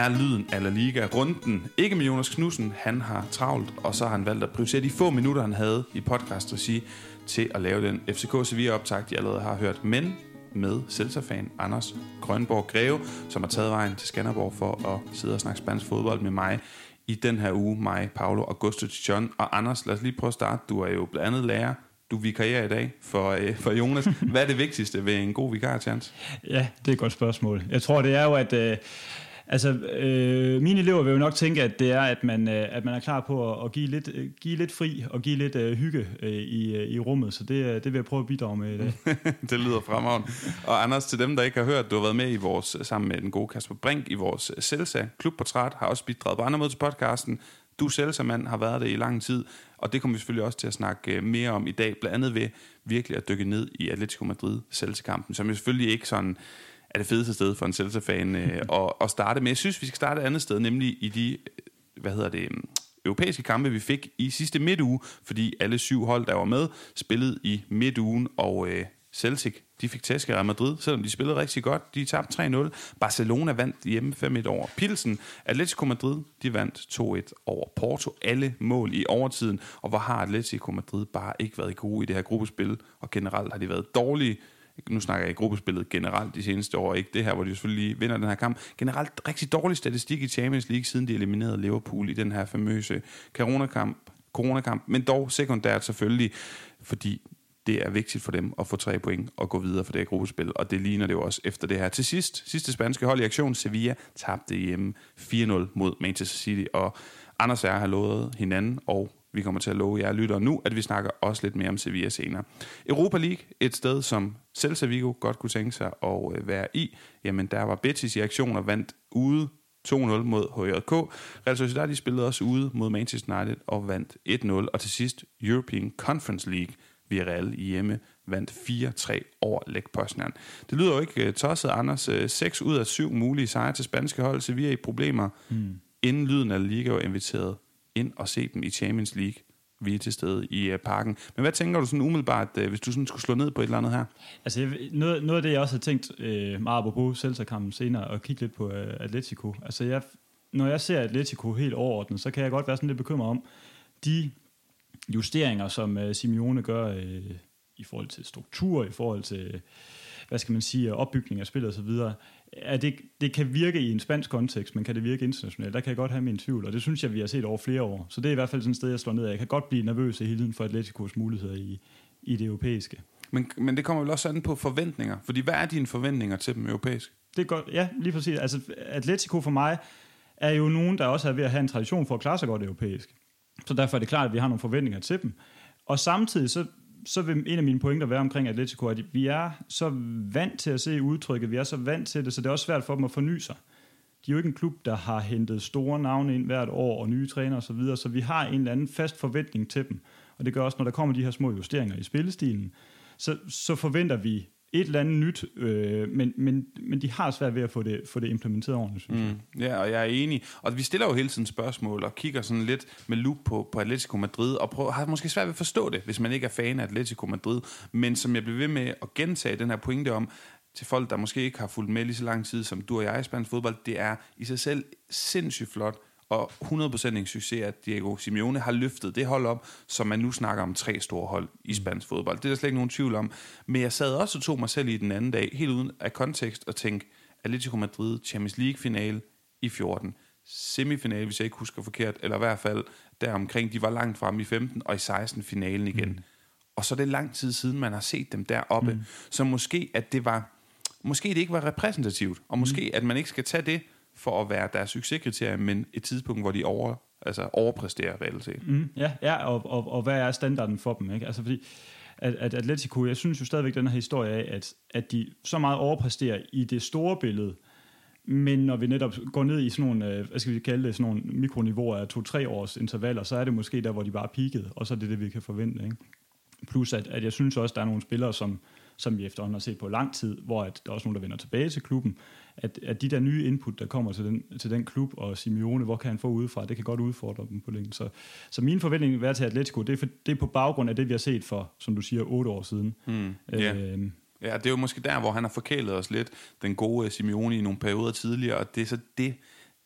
er lyden af La Liga-runden. Ikke med Jonas Knudsen, han har travlt, og så har han valgt at prioritere de få minutter, han havde i podcast-regi til at lave den FCK Sevilla-optag, jeg allerede har hørt. Men med Celta-fan Anders Grønborg Greve, som har taget vejen til Skanderborg for at sidde og snakke spansk fodbold med mig i den her uge. Mig, Paolo, Augusto John og Anders. Lad os lige prøve at starte. Du er jo blandt andet lærer du vikarierer i dag for, øh, for Jonas. Hvad er det vigtigste ved en god vikarchance? Ja, det er et godt spørgsmål. Jeg tror, det er jo, at... Øh, Altså, øh, mine elever vil jo nok tænke, at det er, at man, øh, at man er klar på at, at give, lidt, øh, give lidt fri og give lidt øh, hygge øh, i, øh, i rummet, så det, øh, det vil jeg prøve at bidrage med i dag. det lyder fremragende. Og Anders, til dem, der ikke har hørt, du har været med i vores, sammen med den gode Kasper Brink i vores øh, Celsa klubportræt, har også bidraget på andre måder til podcasten. Du selv mand har været det i lang tid, og det kommer vi selvfølgelig også til at snakke øh, mere om i dag, blandt andet ved virkelig at dykke ned i Atletico Madrid Celta-kampen, som jo selvfølgelig ikke sådan er det fedeste sted for en Celta-fan øh, at, at starte. Men jeg synes, vi skal starte et andet sted, nemlig i de, hvad hedder det, europæiske kampe, vi fik i sidste midtuge, fordi alle syv hold, der var med, spillede i midtugen, og øh, Celtic, de fik tæsk af Real Madrid, selvom de spillede rigtig godt. De tabte 3-0. Barcelona vandt hjemme 5-1 over Pilsen. Atletico Madrid, de vandt 2-1 over Porto. Alle mål i overtiden. Og hvor har Atletico Madrid bare ikke været gode i det her gruppespil, og generelt har de været dårlige nu snakker jeg i gruppespillet generelt de seneste år, ikke det her, hvor de selvfølgelig vinder den her kamp. Generelt rigtig dårlig statistik i Champions League, siden de eliminerede Liverpool i den her famøse coronakamp, coronakamp, men dog sekundært selvfølgelig, fordi det er vigtigt for dem at få tre point og gå videre for det her gruppespil, og det ligner det jo også efter det her. Til sidst, sidste spanske hold i aktion, Sevilla tabte hjemme 4-0 mod Manchester City, og Anders og jeg har lovet hinanden og vi kommer til at love jer lytter nu, at vi snakker også lidt mere om Sevilla senere. Europa League, et sted, som selv Sevilla godt kunne tænke sig at øh, være i, jamen der var Betis i aktion og vandt ude 2-0 mod HJK. Real Sociedad de spillede også ude mod Manchester United og vandt 1-0. Og til sidst European Conference League, Real i hjemme, vandt 4-3 over Lech Poznan. Det lyder jo ikke uh, tosset, Anders. 6 ud af 7 mulige sejre til spanske hold. Sevilla i problemer. Mm. Inden lyden af Liga var inviteret ind og se dem i Champions League. Vi er til stede i uh, parken. Men hvad tænker du sådan umiddelbart, uh, hvis du sådan skulle slå ned på et eller andet her? Altså, jeg, noget, noget af det, jeg også har tænkt uh, meget på Celta-kampen senere, og kigge lidt på uh, Atletico. Altså, jeg, når jeg ser Atletico helt overordnet, så kan jeg godt være sådan lidt bekymret om de justeringer, som uh, Simeone gør uh, i forhold til struktur, i forhold til, hvad skal man sige, opbygning af spillet og at det, det kan virke i en spansk kontekst, men kan det virke internationalt? Der kan jeg godt have min tvivl, og det synes jeg, vi har set over flere år. Så det er i hvert fald sådan et sted, jeg slår ned af. Jeg kan godt blive nervøs i hele tiden for Atleticos muligheder i, i det europæiske. Men, men det kommer vel også an på forventninger, fordi hvad er dine forventninger til dem europæisk? Det er godt, ja, lige præcis. Altså, Atletico for mig er jo nogen, der også er ved at have en tradition for at klare sig godt europæisk. Så derfor er det klart, at vi har nogle forventninger til dem. Og samtidig så så vil en af mine pointer være omkring Atletico, at vi er så vant til at se udtrykket, vi er så vant til det, så det er også svært for dem at forny sig. De er jo ikke en klub, der har hentet store navne ind hvert år, og nye træner osv., så, videre, så vi har en eller anden fast forventning til dem. Og det gør også, når der kommer de her små justeringer i spillestilen, så, så forventer vi et eller andet nyt, øh, men, men, men de har svært ved at få det, få det implementeret ordentligt, synes jeg. Mm, ja, og jeg er enig. Og vi stiller jo hele tiden spørgsmål og kigger sådan lidt med lup på, på Atletico Madrid, og prøver, har måske svært ved at forstå det, hvis man ikke er fan af Atletico Madrid. Men som jeg bliver ved med at gentage den her pointe om, til folk, der måske ikke har fulgt med lige så lang tid som du og jeg i spansk fodbold, det er i sig selv sindssygt flot, og 100% en succes, at Diego Simeone har løftet det hold op, som man nu snakker om tre store hold i spansk fodbold. Det er der slet ikke nogen tvivl om. Men jeg sad også og tog mig selv i den anden dag, helt uden af kontekst, og tænkte, Atletico Madrid Champions League-finale i 14, semifinale, hvis jeg ikke husker forkert, eller i hvert fald deromkring, de var langt frem i 15, og i 16 finalen igen. Mm. Og så er det lang tid siden, man har set dem deroppe. Mm. Så måske, at det var, måske det ikke var repræsentativt, og måske, mm. at man ikke skal tage det for at være deres succeskriterie, men et tidspunkt, hvor de over, altså overpræsterer reelt set. Mm, ja, ja og, og, og hvad er standarden for dem? Ikke? Altså fordi, at, at Atletico, jeg synes jo stadigvæk den her historie af, at, at de så meget overpræsterer i det store billede, men når vi netop går ned i sådan nogle, øh, hvad skal vi kalde det, sådan nogle mikroniveauer af to-tre års intervaller, så er det måske der, hvor de bare er peaked, og så er det det, vi kan forvente. Ikke? Plus at, at jeg synes også, der er nogle spillere, som, som vi efterhånden har set på lang tid, hvor at der er også nogen, der vender tilbage til klubben, at, at de der nye input, der kommer til den, til den klub, og Simeone, hvor kan han få udefra, det kan godt udfordre dem på længden. Så, så min forventning vil være til Atletico, det er, for, det er på baggrund af det, vi har set for, som du siger, otte år siden. Mm, yeah. øh, Ja, det er jo måske der, hvor han har forkælet os lidt, den gode Simeone i nogle perioder tidligere, og det er så det,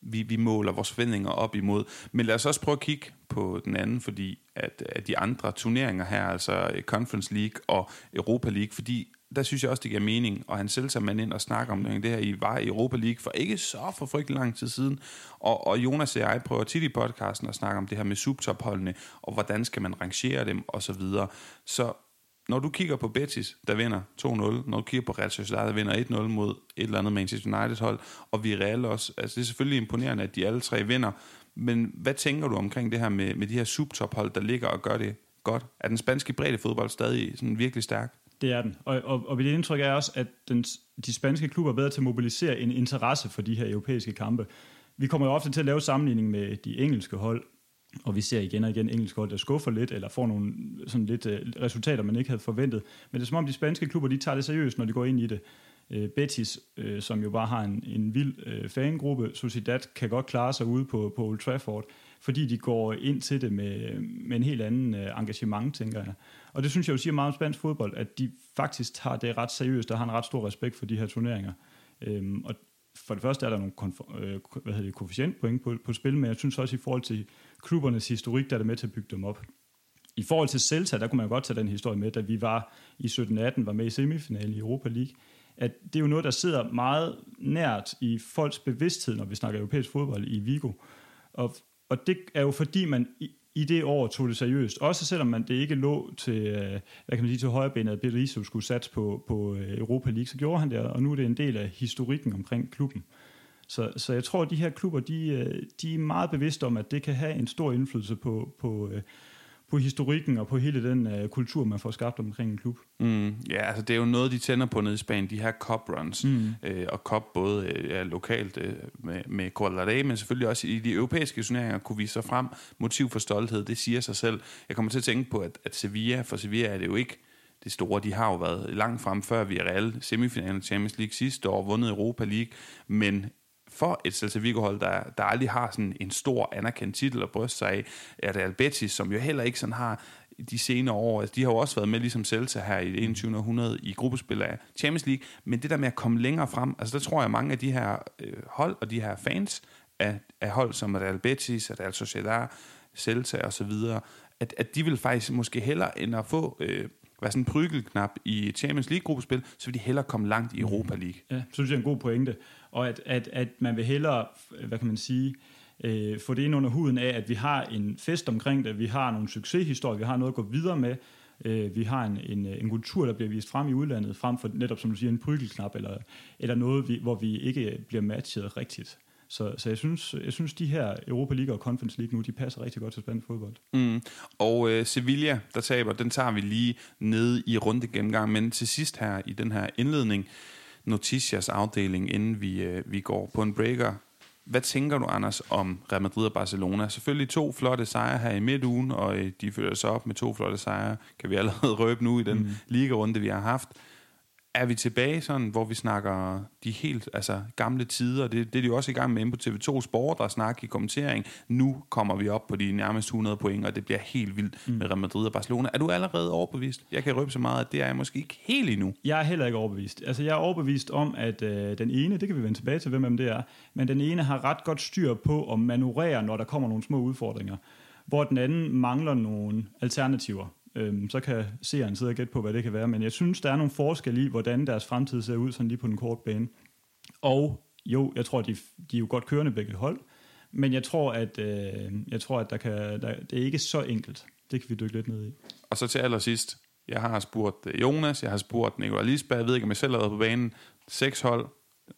vi, vi måler vores forventninger op imod. Men lad os også prøve at kigge på den anden, fordi at, at de andre turneringer her, altså Conference League og Europa League, fordi der synes jeg også, det giver mening og han selv man ind og snakker om det. Det her I var i Europa League for ikke så for frygtelig lang tid siden. Og, og Jonas og jeg prøver tit i podcasten at snakke om det her med subtopholdene, og hvordan skal man rangere dem, og så videre. Så når du kigger på Betis, der vinder 2-0, når du kigger på Real Sociedad, der vinder 1-0 mod et eller andet Manchester United hold, og Villarreal også, altså det er selvfølgelig imponerende, at de alle tre vinder, men hvad tænker du omkring det her med, med de her subtophold, der ligger og gør det godt? Er den spanske bredde fodbold stadig sådan virkelig stærk? Det er den. Og, og, og mit indtryk er også, at den, de spanske klubber er bedre til at mobilisere en interesse for de her europæiske kampe. Vi kommer jo ofte til at lave sammenligning med de engelske hold, og vi ser igen og igen engelske hold, der skuffer lidt, eller får nogle sådan lidt uh, resultater, man ikke havde forventet. Men det er som om, de spanske klubber, de tager det seriøst, når de går ind i det. Uh, Betis, uh, som jo bare har en, en vild uh, fangruppe, Sociedad kan godt klare sig ude på, på Old Trafford, fordi de går ind til det med, med en helt anden uh, engagement, tænker jeg. Og det synes jeg jo siger meget om spansk fodbold, at de faktisk tager det ret seriøst, og har en ret stor respekt for de her turneringer. Øhm, og for det første er der nogle konf- øh, hvad hedder det, koefficientpoint på, på spil, men jeg synes også i forhold til klubbernes historik, der er det med til at bygge dem op. I forhold til Celta, der kunne man godt tage den historie med, da vi var i 17-18, var med i semifinalen i Europa League, at det er jo noget, der sidder meget nært i folks bevidsthed, når vi snakker europæisk fodbold i Vigo. Og, og det er jo fordi, man i, i det år tog det seriøst. Også selvom man det ikke lå til, øh, hvad kan man sige, til højrebenet, at Berizzo skulle satse på, på øh, Europa League, så gjorde han det, og nu er det en del af historikken omkring klubben. Så, så jeg tror, at de her klubber, de, øh, de er meget bevidste om, at det kan have en stor indflydelse på, på, på historikken og på hele den uh, kultur, man får skabt omkring en klub. Mm, ja, altså det er jo noget, de tænder på nede i Spanien, de her cup runs, mm. øh, og cup både øh, ja, lokalt øh, med, med Coral men selvfølgelig også i de europæiske turneringer kunne vise sig frem. Motiv for stolthed, det siger sig selv. Jeg kommer til at tænke på, at, at Sevilla, for Sevilla er det jo ikke det store. De har jo været langt frem før vi er reelle semifinalen Champions League sidste år, vundet Europa League, men for et Celta Vigo-hold, der, der aldrig har sådan en stor anerkendt titel at bryste sig af, er det Albetis, som jo heller ikke sådan har de senere år, altså de har jo også været med ligesom Celta her i 21. århundrede i gruppespil af Champions League, men det der med at komme længere frem, altså der tror jeg mange af de her øh, hold og de her fans af, af hold som Real Betis, Real Sociedad, Celta og så videre, at, at de vil faktisk måske hellere end at få øh, være sådan en prygelknap i Champions League-gruppespil, så vil de hellere komme langt i Europa League. Ja, synes jeg er en god pointe. Og at, at, at man vil hellere, hvad kan man sige, øh, få det ind under huden af, at vi har en fest omkring det, vi har nogle succeshistorier, vi har noget at gå videre med, øh, vi har en, en, en kultur, der bliver vist frem i udlandet, frem for netop, som du siger, en prygelknap, eller, eller noget, vi, hvor vi ikke bliver matchet rigtigt. Så, så jeg, synes, jeg synes, de her Europa League og Conference League nu, de passer rigtig godt til spansk fodbold. Mm. Og øh, Sevilla, der taber, den tager vi lige ned i runde gennemgang. Men til sidst her i den her indledning, Noticias afdeling, inden vi, øh, vi går på en breaker. Hvad tænker du, Anders, om Real Madrid og Barcelona? Selvfølgelig to flotte sejre her i midtugen, og øh, de følger sig op med to flotte sejre, kan vi allerede røbe nu i den mm. ligarunde, vi har haft er vi tilbage sådan, hvor vi snakker de helt altså, gamle tider? Det, det er de jo også i gang med på TV2 Sport, der snakker i kommentering. Nu kommer vi op på de nærmest 100 point, og det bliver helt vildt mm. med Real Madrid og Barcelona. Er du allerede overbevist? Jeg kan røbe så meget, at det er jeg måske ikke helt endnu. Jeg er heller ikke overbevist. Altså, jeg er overbevist om, at øh, den ene, det kan vi vende tilbage til, hvem det er, men den ene har ret godt styr på at manøvrere, når der kommer nogle små udfordringer, hvor den anden mangler nogle alternativer. Øhm, så kan seeren sidde og gætte på, hvad det kan være. Men jeg synes, der er nogle forskelle i, hvordan deres fremtid ser ud, sådan lige på den korte bane. Og jo, jeg tror, de, de er jo godt kørende begge hold. Men jeg tror, at, øh, jeg tror, at der kan, der, det er ikke så enkelt. Det kan vi dykke lidt ned i. Og så til allersidst. Jeg har spurgt øh, Jonas, jeg har spurgt Nicolai Lisberg, jeg ved ikke, om jeg selv har været på banen. Seks hold,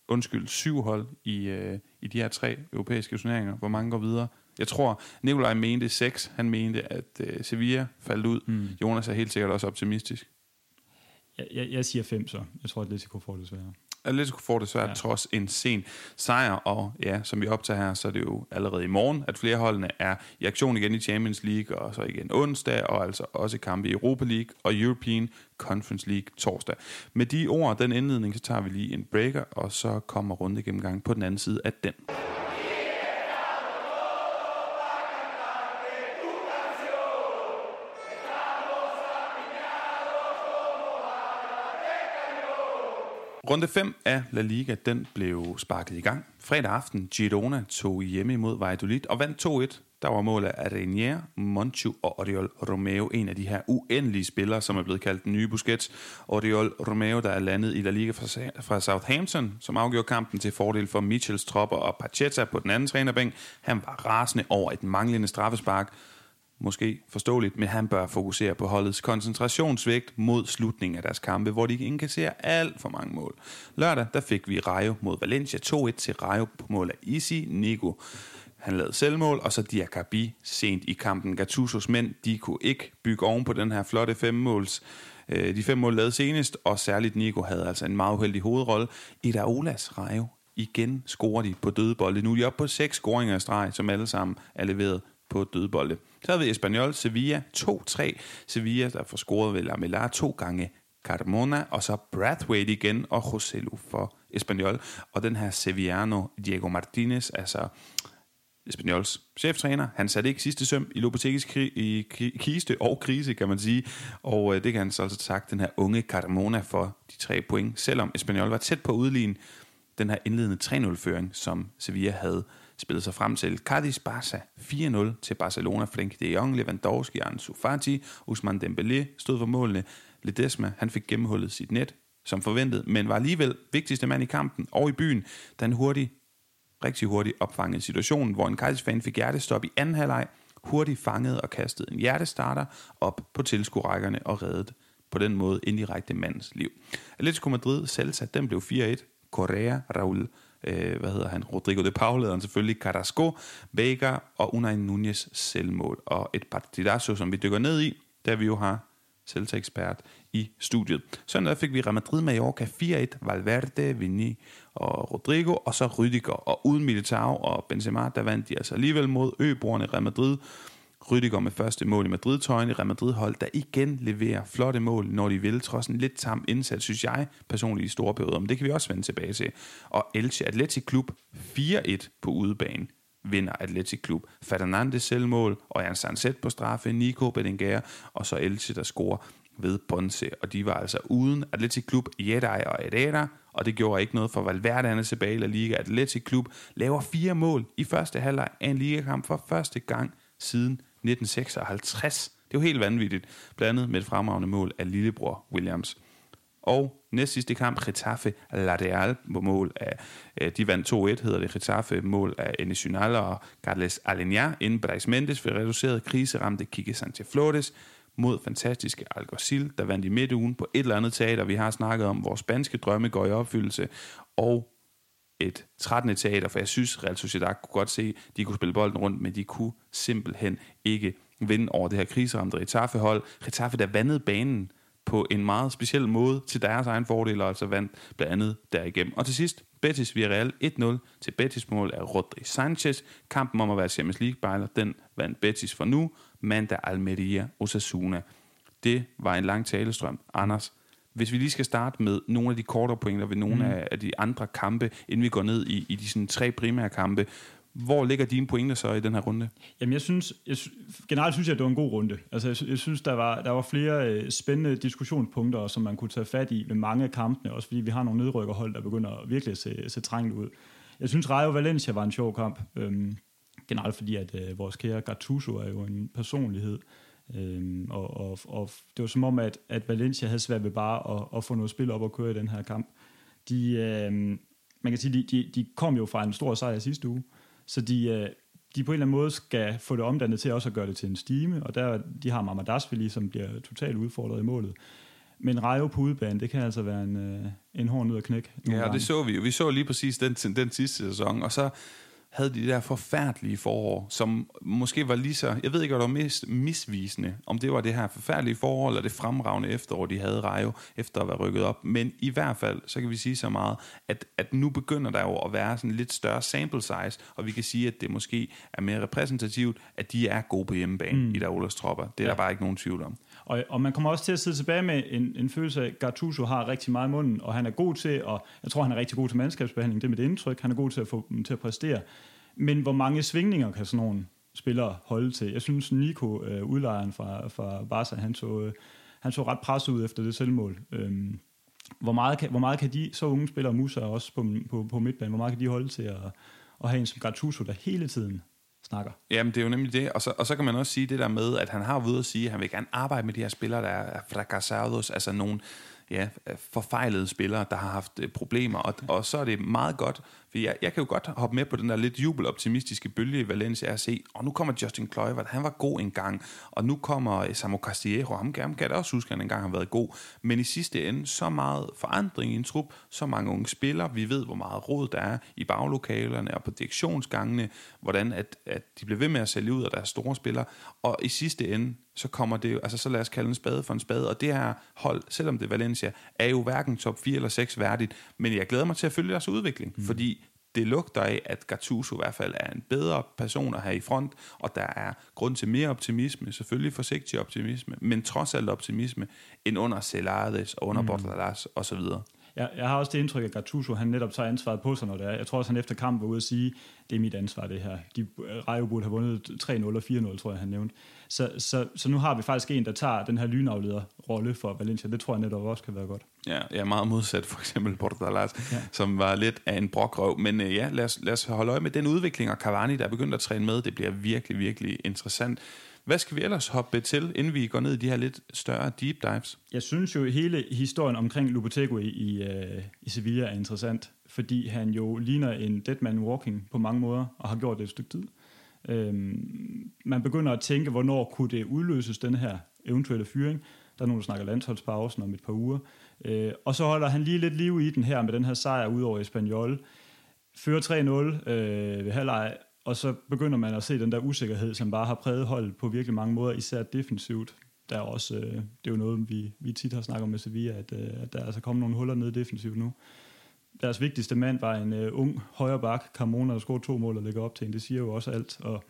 undskyld, syv hold i, øh, i de her tre europæiske turneringer. Hvor mange går videre? Jeg tror, Nikolaj mente 6. Han mente, at uh, Sevilla faldt ud. Mm. Jonas er helt sikkert også optimistisk. Jeg, jeg, jeg siger 5 så. Jeg tror, at Atletico får det svære. Atletico får det svært, ja. trods en sen sejr. Og ja, som vi optager her, så er det jo allerede i morgen, at flere holdene er i aktion igen i Champions League, og så igen onsdag, og altså også kampe i Europa League og European Conference League torsdag. Med de ord, den indledning, så tager vi lige en breaker, og så kommer runde gennemgang på den anden side af den. Runde 5 af La Liga, den blev sparket i gang. Fredag aften, Girona tog hjemme imod Valladolid og vandt 2-1. Der var mål af Renier, Monchu og Oriol Romeo, en af de her uendelige spillere, som er blevet kaldt den nye Busquets. Oriol Romeo, der er landet i La Liga fra Southampton, som afgjorde kampen til fordel for Michels tropper og Pacheta på den anden trænerbænk. Han var rasende over et manglende straffespark, måske forståeligt, men han bør fokusere på holdets koncentrationsvægt mod slutningen af deres kampe, hvor de ikke indkasserer alt for mange mål. Lørdag der fik vi Rayo mod Valencia 2-1 til Rayo på mål af Isi Nico. Han lavede selvmål, og så Diakabi sent i kampen. Gattusos mænd, de kunne ikke bygge oven på den her flotte femmåls øh, de fem mål lavede senest, og særligt Nico havde altså en meget uheldig hovedrolle. Olas Rayo igen scorer de på dødbolde. Nu er de oppe på seks scoringer i streg, som alle sammen er leveret på dødbolde. Så har vi Espanyol, Sevilla 2-3. Sevilla, der får scoret ved Lamela to gange Carmona, og så Brathwaite igen, og Joselu for Espanyol. Og den her Sevillano, Diego Martinez, altså Espanyols cheftræner. Han satte ikke sidste søm i Lopetegis kri- i kiste og krise, kan man sige. Og øh, det kan han så altså sagt, den her unge Carmona for de tre point, selvom Espanyol var tæt på at udligne den her indledende 3-0-føring, som Sevilla havde spillede sig frem til. Cadiz Barca 4-0 til Barcelona. Frenkie de Jong, Lewandowski, Ansu Fati, Usman Dembélé stod for målene. Ledesma, han fik gennemhullet sit net, som forventet, men var alligevel vigtigste mand i kampen og i byen, da han hurtigt, rigtig hurtigt opfangede situationen, hvor en Cadiz-fan fik hjertestop i anden halvleg, hurtigt fangede og kastede en hjertestarter op på tilskuerrækkerne og reddede på den måde indirekte mandens liv. Atletico Madrid, selv den blev 4-1. Correa, Raul øh, hvad hedder han, Rodrigo de Paul, lederen selvfølgelig, Carrasco, Vega og Unai Nunez selvmål. Og et partidazo, som vi dykker ned i, da vi jo har Celta-ekspert i studiet. Søndag fik vi Real Madrid Mallorca 4-1, Valverde, Vini og Rodrigo, og så Rydiger. Og uden Militao og Benzema, der vandt de altså alligevel mod øboerne Real Madrid Rydiger med første mål i Madrid-tøjen i Real Madrid-hold, der igen leverer flotte mål, når de vil, trods en lidt tam indsats, synes jeg personligt i store perioder. Men det kan vi også vende tilbage til. Og Elche Athletic Klub 4-1 på udebane vinder Athletic Klub. Fernandes selvmål, og Jan Sanset på straffe, Nico Bedenguer, og så Elche, der scorer ved Ponce. Og de var altså uden Athletic Klub, Jedej og Edera, og det gjorde ikke noget for Valverde, han er tilbage i La Liga. Athletic Klub laver fire mål i første halvleg af en ligakamp for første gang siden 1956. Det er jo helt vanvittigt, blandet med et fremragende mål af lillebror Williams. Og næst sidste kamp, Getafe Ladeal på mål af, øh, de vandt 2-1, hedder det. Getafe, mål af Enes og Carles Alenia, inden Brais Mendes ved reduceret kriseramte Kike Sanchez Flores mod fantastiske Alguacil, der vandt i midtugen på et eller andet teater, vi har snakket om, hvor spanske drømme går i opfyldelse, og et 13. teater, for jeg synes, Real Sociedad kunne godt se, de kunne spille bolden rundt, men de kunne simpelthen ikke vinde over det her kriseramte Retaffe-hold. Retaffe, der vandede banen på en meget speciel måde til deres egen fordel, og altså vandt blandt andet derigennem. Og til sidst, Betis Villarreal 1-0 til Betis mål af Rodri Sanchez. Kampen om at være Champions League-bejler, den vandt Betis for nu. Mandag Almeria Osasuna. Det var en lang talestrøm. Anders, hvis vi lige skal starte med nogle af de kortere pointer ved nogle mm. af, af de andre kampe, inden vi går ned i, i de sådan tre primære kampe, hvor ligger dine pointer så i den her runde? Jamen jeg synes, jeg, generelt synes jeg, at det var en god runde. Altså jeg, jeg synes, der var, der var flere øh, spændende diskussionspunkter, som man kunne tage fat i ved mange af kampene, også fordi vi har nogle nedrykkerhold, der begynder virkelig at se, se trængt ud. Jeg synes, Rayo Valencia var en sjov kamp. Øhm, generelt fordi, at øh, vores kære Gattuso er jo en personlighed, Øhm, og, og, og det var som om, at, at Valencia havde svært ved bare at, at få noget spil op og køre i den her kamp. De, øhm, man kan sige, de, de, de kom jo fra en stor sejr sidste uge, så de, øh, de på en eller anden måde skal få det omdannet til også at gøre det til en stime, og der de har Mamadashvili, som bliver totalt udfordret i målet. Men Rayo på udebane, det kan altså være en, øh, en hård ud at knække. Ja, gange. det så vi jo. Vi så lige præcis den, den sidste sæson, og så havde de der forfærdelige forår, som måske var lige så, jeg ved ikke, hvad der var mest misvisende, om det var det her forfærdelige forår, eller det fremragende efterår, de havde Rayo, efter at være rykket op. Men i hvert fald, så kan vi sige så meget, at, at nu begynder der jo at være sådan lidt større sample size, og vi kan sige, at det måske er mere repræsentativt, at de er gode på hjemmebane mm. i der Olas tropper. Det er ja. der bare ikke nogen tvivl om. Og, og man kommer også til at sidde tilbage med en, en følelse af, at Gattuso har rigtig meget i munden, og han er god til, og jeg tror, han er rigtig god til mandskabsbehandling, det er mit indtryk, han er god til at få dem til at præstere. Men hvor mange svingninger kan sådan nogle spillere holde til? Jeg synes, Nico, øh, udlejeren fra, fra Barca, han så, øh, han så ret presset ud efter det selvmål. Øhm, hvor meget kan, hvor meget kan de så unge spillere, Musa også på, på, på midtbanen, hvor meget kan de holde til at, at have en som Gattuso, der hele tiden snakker. Jamen, det er jo nemlig det. Og så, og så kan man også sige det der med, at han har været ude at sige, at han vil gerne arbejde med de her spillere, der er fracassados, altså nogle ja, forfejlede spillere, der har haft øh, problemer. Og, og så er det meget godt, for jeg, jeg kan jo godt hoppe med på den der lidt jubeloptimistiske bølge i Valencia og se, og nu kommer Justin Kluivert, han var god engang, og nu kommer øh, Samu Castillejo, ham kan jeg også huske, at han engang har været god. Men i sidste ende, så meget forandring i en trup, så mange unge spillere, vi ved, hvor meget råd der er i baglokalerne og på direktionsgangene, hvordan at, at de bliver ved med at sælge ud af deres store spillere, og i sidste ende, så kommer det jo, altså så lad os kalde en spade for en spade, og det her hold, selvom det er Valencia, er jo hverken top 4 eller 6 værdigt, men jeg glæder mig til at følge deres udvikling, mm. fordi det lugter af, at Gattuso i hvert fald er en bedre person at have i front, og der er grund til mere optimisme, selvfølgelig forsigtig optimisme, men trods alt optimisme, end under Celades og under mm. Bordalas osv. Jeg, jeg har også det indtryk, at Gattuso han netop tager ansvaret på sig, når det er. Jeg tror også, han efter kampen var ude at sige, det er mit ansvar, det her. De, Rayo burde have vundet 3-0 og 4-0, tror jeg, han nævnte. Så, så, så nu har vi faktisk en, der tager den her lynafleder-rolle for Valencia. Det tror jeg netop også kan være godt. Ja, jeg er meget modsat for eksempel Portalas, ja. som var lidt af en brokrøv. Men uh, ja, lad os, lad os holde øje med den udvikling, og Cavani, der er begyndt at træne med, det bliver virkelig, virkelig interessant. Hvad skal vi ellers hoppe til, inden vi går ned i de her lidt større deep dives? Jeg synes jo, at hele historien omkring Lopetegui i, uh, i Sevilla er interessant, fordi han jo ligner en dead man walking på mange måder, og har gjort det et stykke tid. Øhm, man begynder at tænke, hvornår kunne det udløses, den her eventuelle fyring. Der er nogen, der snakker landsholdspausen om et par uger. Øh, og så holder han lige lidt liv i den her med den her sejr ud over Espanyol. Fører 3-0 øh, ved halvleg, og så begynder man at se den der usikkerhed, som bare har præget holdet på virkelig mange måder, især defensivt. Der er også, øh, det er jo noget, vi, vi tit har snakket om med Sevilla, at, øh, at der altså er altså kommet nogle huller ned defensivt nu. Deres vigtigste mand var en øh, ung højre bak, Carmona, der scorede to mål og lægger op til en. Det siger jo også alt. Og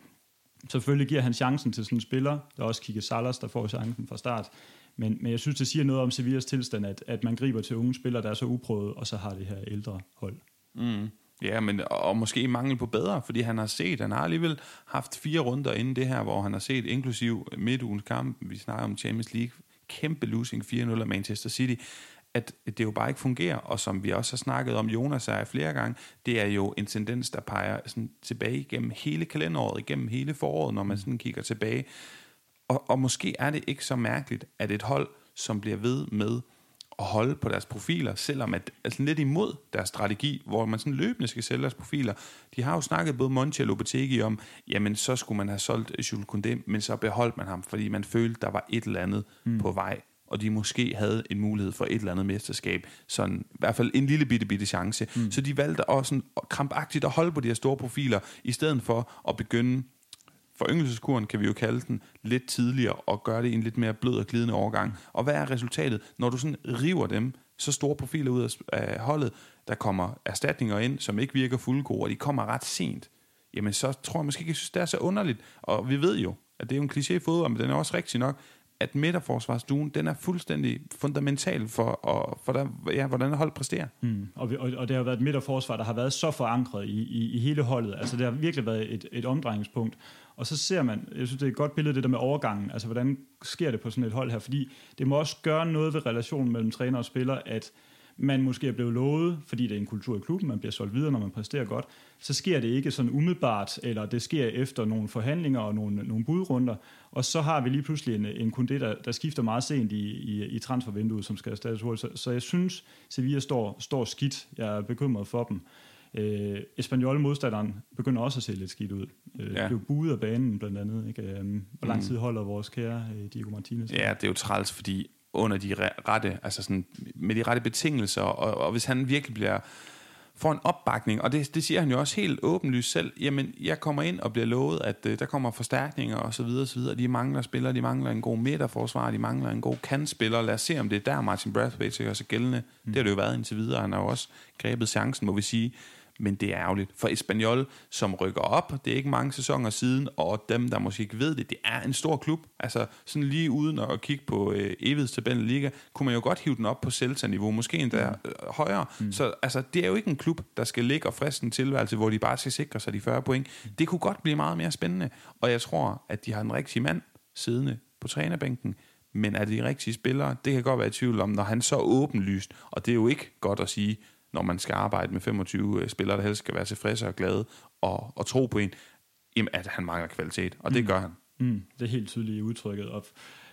selvfølgelig giver han chancen til sådan en spiller. Der er også Kike Salas, der får chancen fra start. Men, men jeg synes, det siger noget om Sevillas tilstand, at, at man griber til unge spillere, der er så uprøvet, og så har det her ældre hold. Mm. Ja, men, og måske mangel på bedre, fordi han har set, han har alligevel haft fire runder inden det her, hvor han har set, inklusiv midtugens kamp, vi snakker om Champions League, kæmpe losing 4-0 af Manchester City, at det jo bare ikke fungerer, og som vi også har snakket om, Jonas er flere gange, det er jo en tendens, der peger sådan tilbage igennem hele kalenderåret, igennem hele foråret, når man sådan kigger tilbage. Og, og måske er det ikke så mærkeligt, at et hold, som bliver ved med at holde på deres profiler, selvom at, altså lidt imod deres strategi, hvor man sådan løbende skal sælge deres profiler. De har jo snakket både Monchi og Lopetegi om, jamen så skulle man have solgt Jules Koundé, men så beholdt man ham, fordi man følte, der var et eller andet mm. på vej, og de måske havde en mulighed for et eller andet mesterskab, sådan i hvert fald en lille bitte, bitte chance. Mm. Så de valgte også sådan krampagtigt at holde på de her store profiler, i stedet for at begynde foryngelseskuren, kan vi jo kalde den, lidt tidligere, og gøre det i en lidt mere blød og glidende overgang. Og hvad er resultatet, når du sådan river dem, så store profiler ud af holdet, der kommer erstatninger ind, som ikke virker fuldgode, og de kommer ret sent, jamen så tror jeg måske ikke, jeg synes, det er så underligt. Og vi ved jo, at det er jo en kliché i fodbold, men den er også rigtig nok, at midterforsvarsduen, den er fuldstændig fundamental for, og, for der, ja, hvordan holdet præsterer. Mm. Og, og, og det har været et midterforsvar, der har været så forankret i, i, i hele holdet. Altså det har virkelig været et, et omdrejningspunkt. Og så ser man, jeg synes det er et godt billede, det der med overgangen, altså hvordan sker det på sådan et hold her, fordi det må også gøre noget ved relationen mellem træner og spiller, at man måske er blevet lovet, fordi det er en kultur i klubben, man bliver solgt videre, når man præsterer godt, så sker det ikke sådan umiddelbart, eller det sker efter nogle forhandlinger og nogle, nogle budrunder, og så har vi lige pludselig en, en kunde, der, der skifter meget sent i, i, i transfervinduet, som skal erstattes hurtigt. Så, så jeg synes, Sevilla står, står skidt. Jeg er bekymret for dem. Øh, Espanol modstanderen begynder også at se lidt skidt ud. Øh, ja. Blev buet af banen blandt andet. Ikke? Øh, hvor lang mm. tid holder vores kære øh, Diego Martinez? Ja, det er jo træls, fordi under de rette, altså sådan, med de rette betingelser, og, og hvis han virkelig bliver får en opbakning, og det, det siger han jo også helt åbenlyst selv, jamen jeg kommer ind og bliver lovet, at uh, der kommer forstærkninger og så videre, og så videre. De mangler spillere, de mangler en god midterforsvar, de mangler en god kantspiller. Lad os se, om det er der Martin Brathwaite gør sig gældende. Mm. Det har det jo været indtil videre. Han har jo også grebet chancen, må vi sige men det er ærgerligt. For Espanyol, som rykker op, det er ikke mange sæsoner siden, og dem, der måske ikke ved det, det er en stor klub. Altså sådan lige uden at kigge på øh, evighedstabellen liga, kunne man jo godt hive den op på Celta-niveau, måske endda mm. øh, højere. Mm. Så altså, det er jo ikke en klub, der skal ligge og friste en tilværelse, hvor de bare skal sikre sig de 40 point. Det kunne godt blive meget mere spændende, og jeg tror, at de har en rigtig mand siddende på trænerbænken, men er de rigtige spillere? Det kan godt være i tvivl om, når han så åbenlyst, og det er jo ikke godt at sige, når man skal arbejde med 25 øh, spillere, der helst skal være tilfredse og glade og, og tro på en, jamen, at han mangler kvalitet, og det mm. gør han. Mm, det er helt tydeligt i udtrykket. Og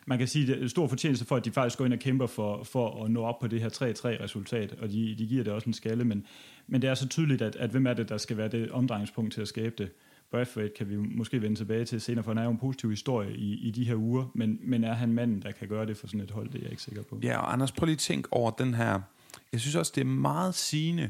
man kan sige, at det er stor fortjeneste for, at de faktisk går ind og kæmper for, for at nå op på det her 3-3-resultat, og de, de giver det også en skalle, men, men det er så tydeligt, at, at hvem er det, der skal være det omdrejningspunkt til at skabe det. Bradford kan vi måske vende tilbage til senere, for han er jo en positiv historie i, i de her uger, men, men er han manden, der kan gøre det for sådan et hold, det er jeg ikke sikker på. Ja, og Anders, prøv lige at tænke over den her, jeg synes også, det er meget sigende,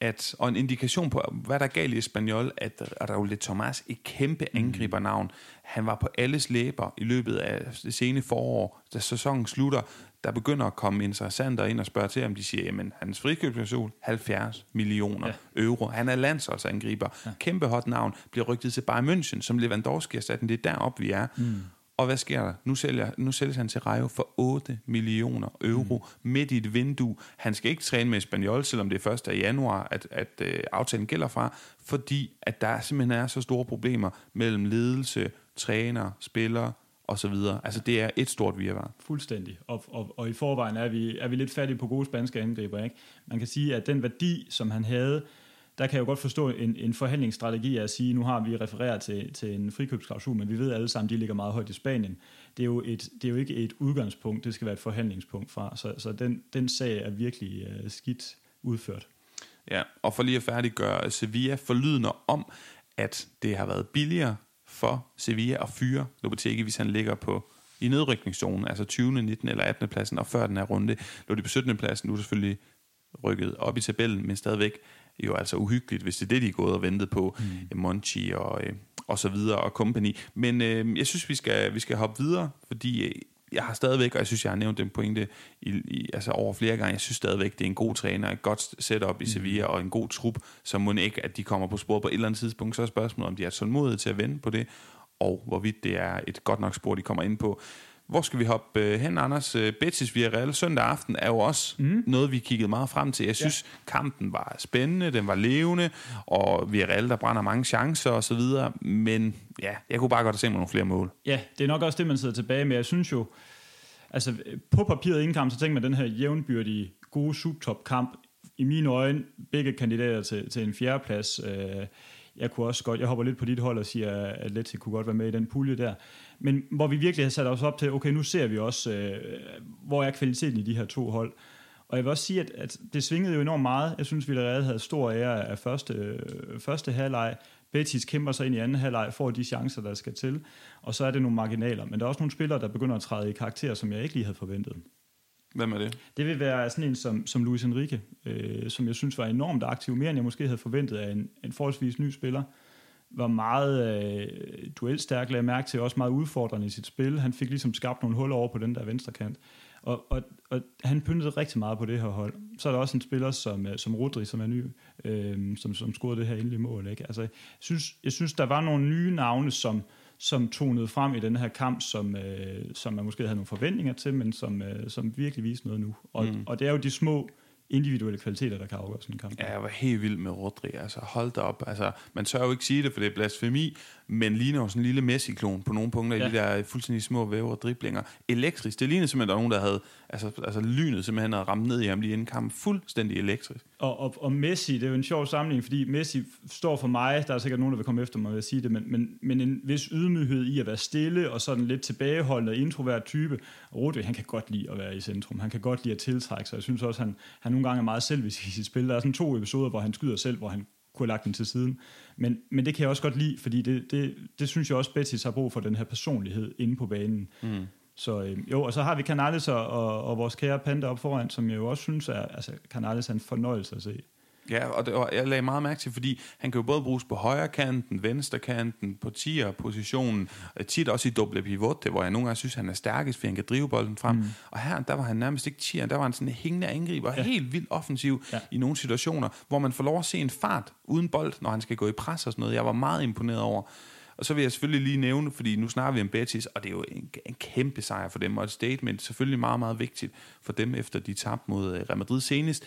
at, og en indikation på, hvad der er galt i Espanyol, at Raul de Tomas, et kæmpe mm. angribernavn, han var på alles læber i løbet af det sene forår, da sæsonen slutter, der begynder at komme interessenter ind og spørge til, om de siger, jamen, hans frikøbsklausul, 70 millioner ja. euro. Han er landsholdsangriber. Ja. Kæmpe hot navn. Bliver rygtet til Bayern München, som Lewandowski har sat. Det er deroppe, vi er. Mm. Og hvad sker der? Nu, sælger, nu sælges han til Rayo for 8 millioner euro mm. midt i et vindue. Han skal ikke træne med Espanyol, selvom det er 1. januar, at, at uh, aftalen gælder fra, fordi at der simpelthen er så store problemer mellem ledelse, træner, spillere og så videre. Altså det er et stort virvar. Fuldstændig. Og, og, og i forvejen er vi, er vi lidt fattige på gode spanske angriber. Ikke? Man kan sige, at den værdi, som han havde, der kan jeg jo godt forstå en, en forhandlingsstrategi at sige, nu har vi refereret til, til en frikøbsklausul, men vi ved alle sammen, de ligger meget højt i Spanien. Det er jo, et, det er jo ikke et udgangspunkt, det skal være et forhandlingspunkt fra. Så, så den, den sag er virkelig uh, skidt udført. Ja, og for lige at færdiggøre øh, Sevilla forlydende om, at det har været billigere for Sevilla at fyre Lopetegi, hvis han ligger på i nedrykningszonen, altså 20., 19. eller 18. pladsen, og før den her runde lå de på 17. pladsen, nu er selvfølgelig rykket op i tabellen, men stadigvæk jo altså uhyggeligt, hvis det er det, de er gået og ventet på, mm. Monchi og, øh, og så videre og company. Men øh, jeg synes, vi skal, vi skal hoppe videre, fordi øh, jeg har stadigvæk, og jeg synes, jeg har nævnt den pointe i, i, altså over flere gange, jeg synes stadigvæk, det er en god træner, et godt setup i mm. Sevilla, og en god trup, som må ikke, at de kommer på spor på et eller andet tidspunkt. Så er spørgsmålet, om de er tålmodige til at vende på det, og hvorvidt det er et godt nok spor, de kommer ind på. Hvor skal vi hoppe øh, hen, Anders? Øh, Betis Villarreal søndag aften er jo også mm. noget, vi kiggede meget frem til. Jeg synes, ja. kampen var spændende, den var levende, og Villarreal, der brænder mange chancer og så videre. Men ja, jeg kunne bare godt se nogle flere mål. Ja, det er nok også det, man sidder tilbage med. Jeg synes jo, altså på papiret inden kamp, så tænker man den her jævnbyrdige, gode subtop-kamp, i mine øjne, begge kandidater til, til en fjerdeplads. Øh, jeg kunne også godt, jeg hopper lidt på dit hold og siger, at Atleti kunne godt være med i den pulje der. Men hvor vi virkelig har sat os op til, okay, nu ser vi også, øh, hvor er kvaliteten i de her to hold. Og jeg vil også sige, at, at det svingede jo enormt meget. Jeg synes, vi allerede havde stor ære af første, øh, første halvleg. Betis kæmper sig ind i anden halvleg, får de chancer, der skal til. Og så er det nogle marginaler. Men der er også nogle spillere, der begynder at træde i karakter, som jeg ikke lige havde forventet. Hvem er det? Det vil være sådan en som, som Luis Enrique, øh, som jeg synes var enormt aktiv, mere end jeg måske havde forventet af en, en forholdsvis ny spiller. Var meget øh, duelstærk, lagde mærke til, også meget udfordrende i sit spil. Han fik ligesom skabt nogle huller over på den der venstre kant. Og, og, og han pyntede rigtig meget på det her hold. Så er der også en spiller som, øh, som Rodri, som er ny, øh, som, som scorede det her endelige mål. Ikke? Altså, jeg, synes, jeg synes, der var nogle nye navne, som, som tonede frem i den her kamp, som, øh, som man måske havde nogle forventninger til, men som, øh, som virkelig viste noget nu. Og, mm. og det er jo de små individuelle kvaliteter, der kan afgøre sådan en kamp. Ja, jeg var helt vild med Rodri. Altså, hold da op. Altså, man tør jo ikke sige det, for det er blasfemi, men ligner jo sådan en lille Messi-klon på nogle punkter, ja. i de der fuldstændig små væver og driblinger. Elektrisk. Det lignede simpelthen, at der var nogen, der havde, altså, altså lynet simpelthen havde ramt ned i ham lige inden kampen. Fuldstændig elektrisk. Og, og, og Messi, det er jo en sjov sammenligning, fordi Messi står for mig, der er sikkert nogen, der vil komme efter mig ved at sige det, men, men, men en vis ydmyghed i at være stille og sådan lidt tilbageholdende, introvert type. Og Rodri, han kan godt lide at være i centrum. Han kan godt lide at tiltrække sig. Jeg synes også, han, han nogle gange er meget selvisk i sit spil. Der er sådan to episoder, hvor han skyder selv, hvor han kunne have lagt den til siden. Men, men det kan jeg også godt lide, fordi det, det, det synes jeg også, Betis har brug for, den her personlighed inde på banen. Mm. Så øh, jo, og så har vi Canales og, og, og vores kære Panda op foran, som jeg jo også synes er, altså Canales er en fornøjelse at se. Ja, og, det, og jeg lagde meget mærke til, fordi han kan jo både bruges på højre kanten, venstre kanten, på tier positionen, tit også i doble pivot, hvor jeg nogle gange synes, han er stærkest, fordi han kan drive bolden frem. Mm. Og her, der var han nærmest ikke tier, der var han sådan en hængende angriber, ja. helt vildt offensiv ja. i nogle situationer, hvor man får lov at se en fart uden bold, når han skal gå i pres og sådan noget. Jeg var meget imponeret over. Og så vil jeg selvfølgelig lige nævne, fordi nu snakker vi om Betis, og det er jo en, en kæmpe sejr for dem, og et statement selvfølgelig meget, meget vigtigt for dem, efter de tabte mod Real Madrid senest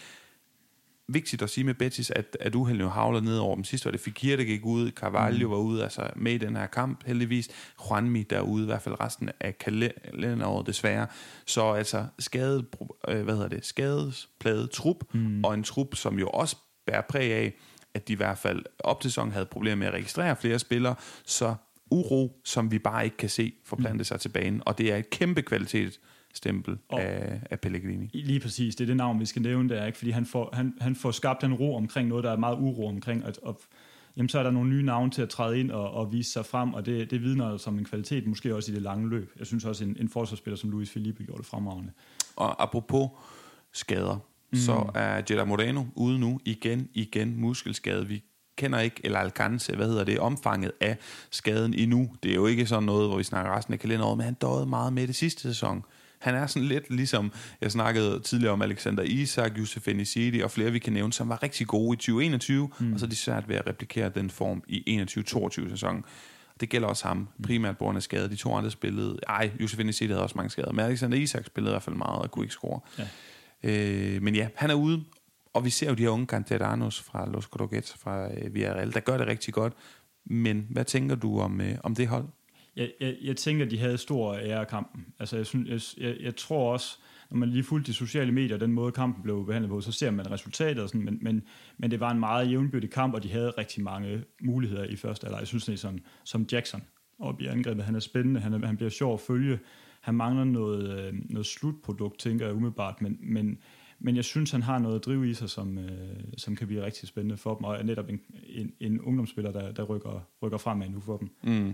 vigtigt at sige med Betis, at, at uheldet jo havler ned over dem. Sidst var det Fikir, der gik ud, Carvalho mm. var ude, altså med i den her kamp heldigvis. Juanmi der er ude, i hvert fald resten af kalenderåret desværre. Så altså skadet, øh, hvad hedder det, skadespladet trup, mm. og en trup, som jo også bærer præg af, at de i hvert fald op til sæsonen havde problemer med at registrere flere spillere, så uro, som vi bare ikke kan se forplante mm. sig til banen, og det er et kæmpe kvalitet stempel af, af Pellegrini. Lige præcis, det er det navn, vi skal nævne der, ikke? fordi han får, han, han får skabt den ro omkring noget, der er meget uro omkring, og, og jamen, så er der nogle nye navne til at træde ind og, og vise sig frem, og det, det vidner som en kvalitet, måske også i det lange løb. Jeg synes også, en, en forsvarsspiller som Luis Felipe gjorde det fremragende. Og apropos skader, mm. så er Jetta Moreno ude nu igen, igen muskelskade. Vi kender ikke, eller Alcance, hvad hedder det, omfanget af skaden endnu. Det er jo ikke sådan noget, hvor vi snakker resten af kalenderåret, men han døde meget med det sidste sæson. Han er sådan lidt ligesom, jeg snakkede tidligere om Alexander Isak, Josef Enisidi og flere, vi kan nævne, som var rigtig gode i 2021, mm. og så er de svært ved at replikere den form i 21-22 sæsonen. Det gælder også ham. Primært på grund af skade. De to andre spillede... Ej, Josef Enisidi havde også mange skader, men Alexander Isak spillede i hvert fald meget og kunne ikke score. Ja. Øh, men ja, han er ude, og vi ser jo de her unge canteranos fra Los Cordoguets, fra øh, Villarreal, der gør det rigtig godt. Men hvad tænker du om, øh, om det hold? Jeg, jeg, jeg tænker, de havde stor ære af kampen. Altså, jeg, synes, jeg, jeg, jeg tror også, når man lige fulgte de sociale medier, den måde kampen blev behandlet på, så ser man resultatet og sådan, men, men, men det var en meget jævnbyrdig kamp, og de havde rigtig mange muligheder i første alder. Jeg synes, det er sådan, som Jackson op i angrebet. Han er spændende, han, er, han bliver sjov at følge. Han mangler noget, øh, noget slutprodukt, tænker jeg umiddelbart, men, men, men jeg synes, han har noget at drive i sig, som, øh, som kan blive rigtig spændende for dem, og er netop en, en, en ungdomsspiller, der, der rykker, rykker fremad nu for dem. Mm.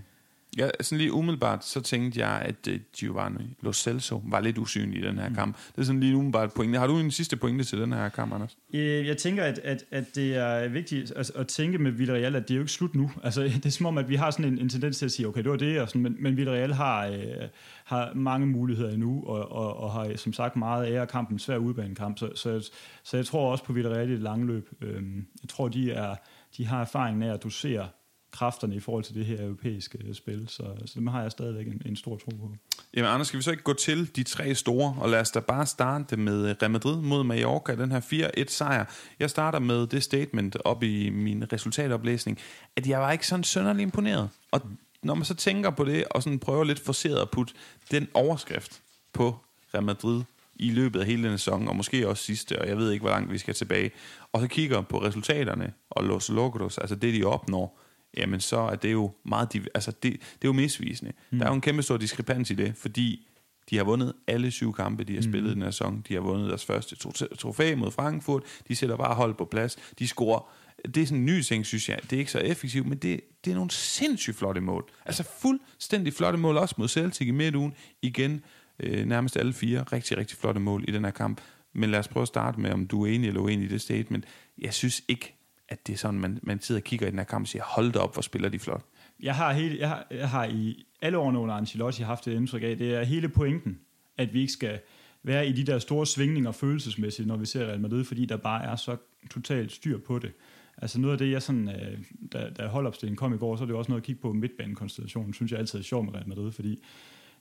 Ja, sådan lige umiddelbart, så tænkte jeg, at uh, Giovanni Lo Celso var lidt usynlig i den her mm. kamp. Det er sådan lige umiddelbart pointe. Har du en sidste pointe til den her kamp, Anders? Øh, jeg tænker, at, at, at det er vigtigt at, at tænke med Villarreal, at det er jo ikke slut nu. Altså, det er som om, at vi har sådan en, en tendens til at sige, okay, det var det, og sådan, men, men Villarreal har, øh, har mange muligheder endnu, og, og, og har som sagt meget ære kampen, svær udbanekamp. Så, så, så jeg tror også på Villarreal i det lange løb. Øh, jeg tror, de, er, de har erfaringen af at dosere kræfterne i forhold til det her europæiske øh, spil. Så, øh, så dem har jeg stadigvæk en, en stor tro på. Jamen Anders, skal vi så ikke gå til de tre store, og lad os da bare starte med øh, Real Madrid mod Mallorca, den her 4-1 sejr. Jeg starter med det statement op i min resultatoplæsning, at jeg var ikke sådan sønderlig imponeret. Og når man så tænker på det, og sådan prøver lidt forceret at putte den overskrift på Real Madrid i løbet af hele den sæson, og måske også sidste, og jeg ved ikke, hvor langt vi skal tilbage, og så kigger på resultaterne og Los Logros, altså det, de opnår, jamen så er det jo meget, altså det, det er jo misvisende. Mm. Der er jo en kæmpe stor diskrepans i det, fordi de har vundet alle syv kampe, de har mm. spillet mm. den her sæson. De har vundet deres første trofæ mod Frankfurt. De sætter bare hold på plads. De scorer. Det er sådan en ny ting, synes jeg. Det er ikke så effektivt, men det, det er nogle sindssygt flotte mål. Altså fuldstændig flotte mål, også mod Celtic i midtugen. Igen, øh, nærmest alle fire. Rigtig, rigtig flotte mål i den her kamp. Men lad os prøve at starte med, om du er enig eller uenig i det statement. Jeg synes ikke, at det er sådan, man, man sidder og kigger i den her kamp og siger, hold da op, hvor spiller de flot. Jeg har, hele, jeg har, jeg har i alle årene under Ancelotti haft det indtryk af, det er hele pointen, at vi ikke skal være i de der store svingninger følelsesmæssigt, når vi ser Real Madrid, fordi der bare er så totalt styr på det. Altså noget af det, jeg sådan, øh, da, da holdopstillingen kom i går, så er det også noget at kigge på midtbanekonstellationen, synes jeg altid er sjovt med Real Madrid, fordi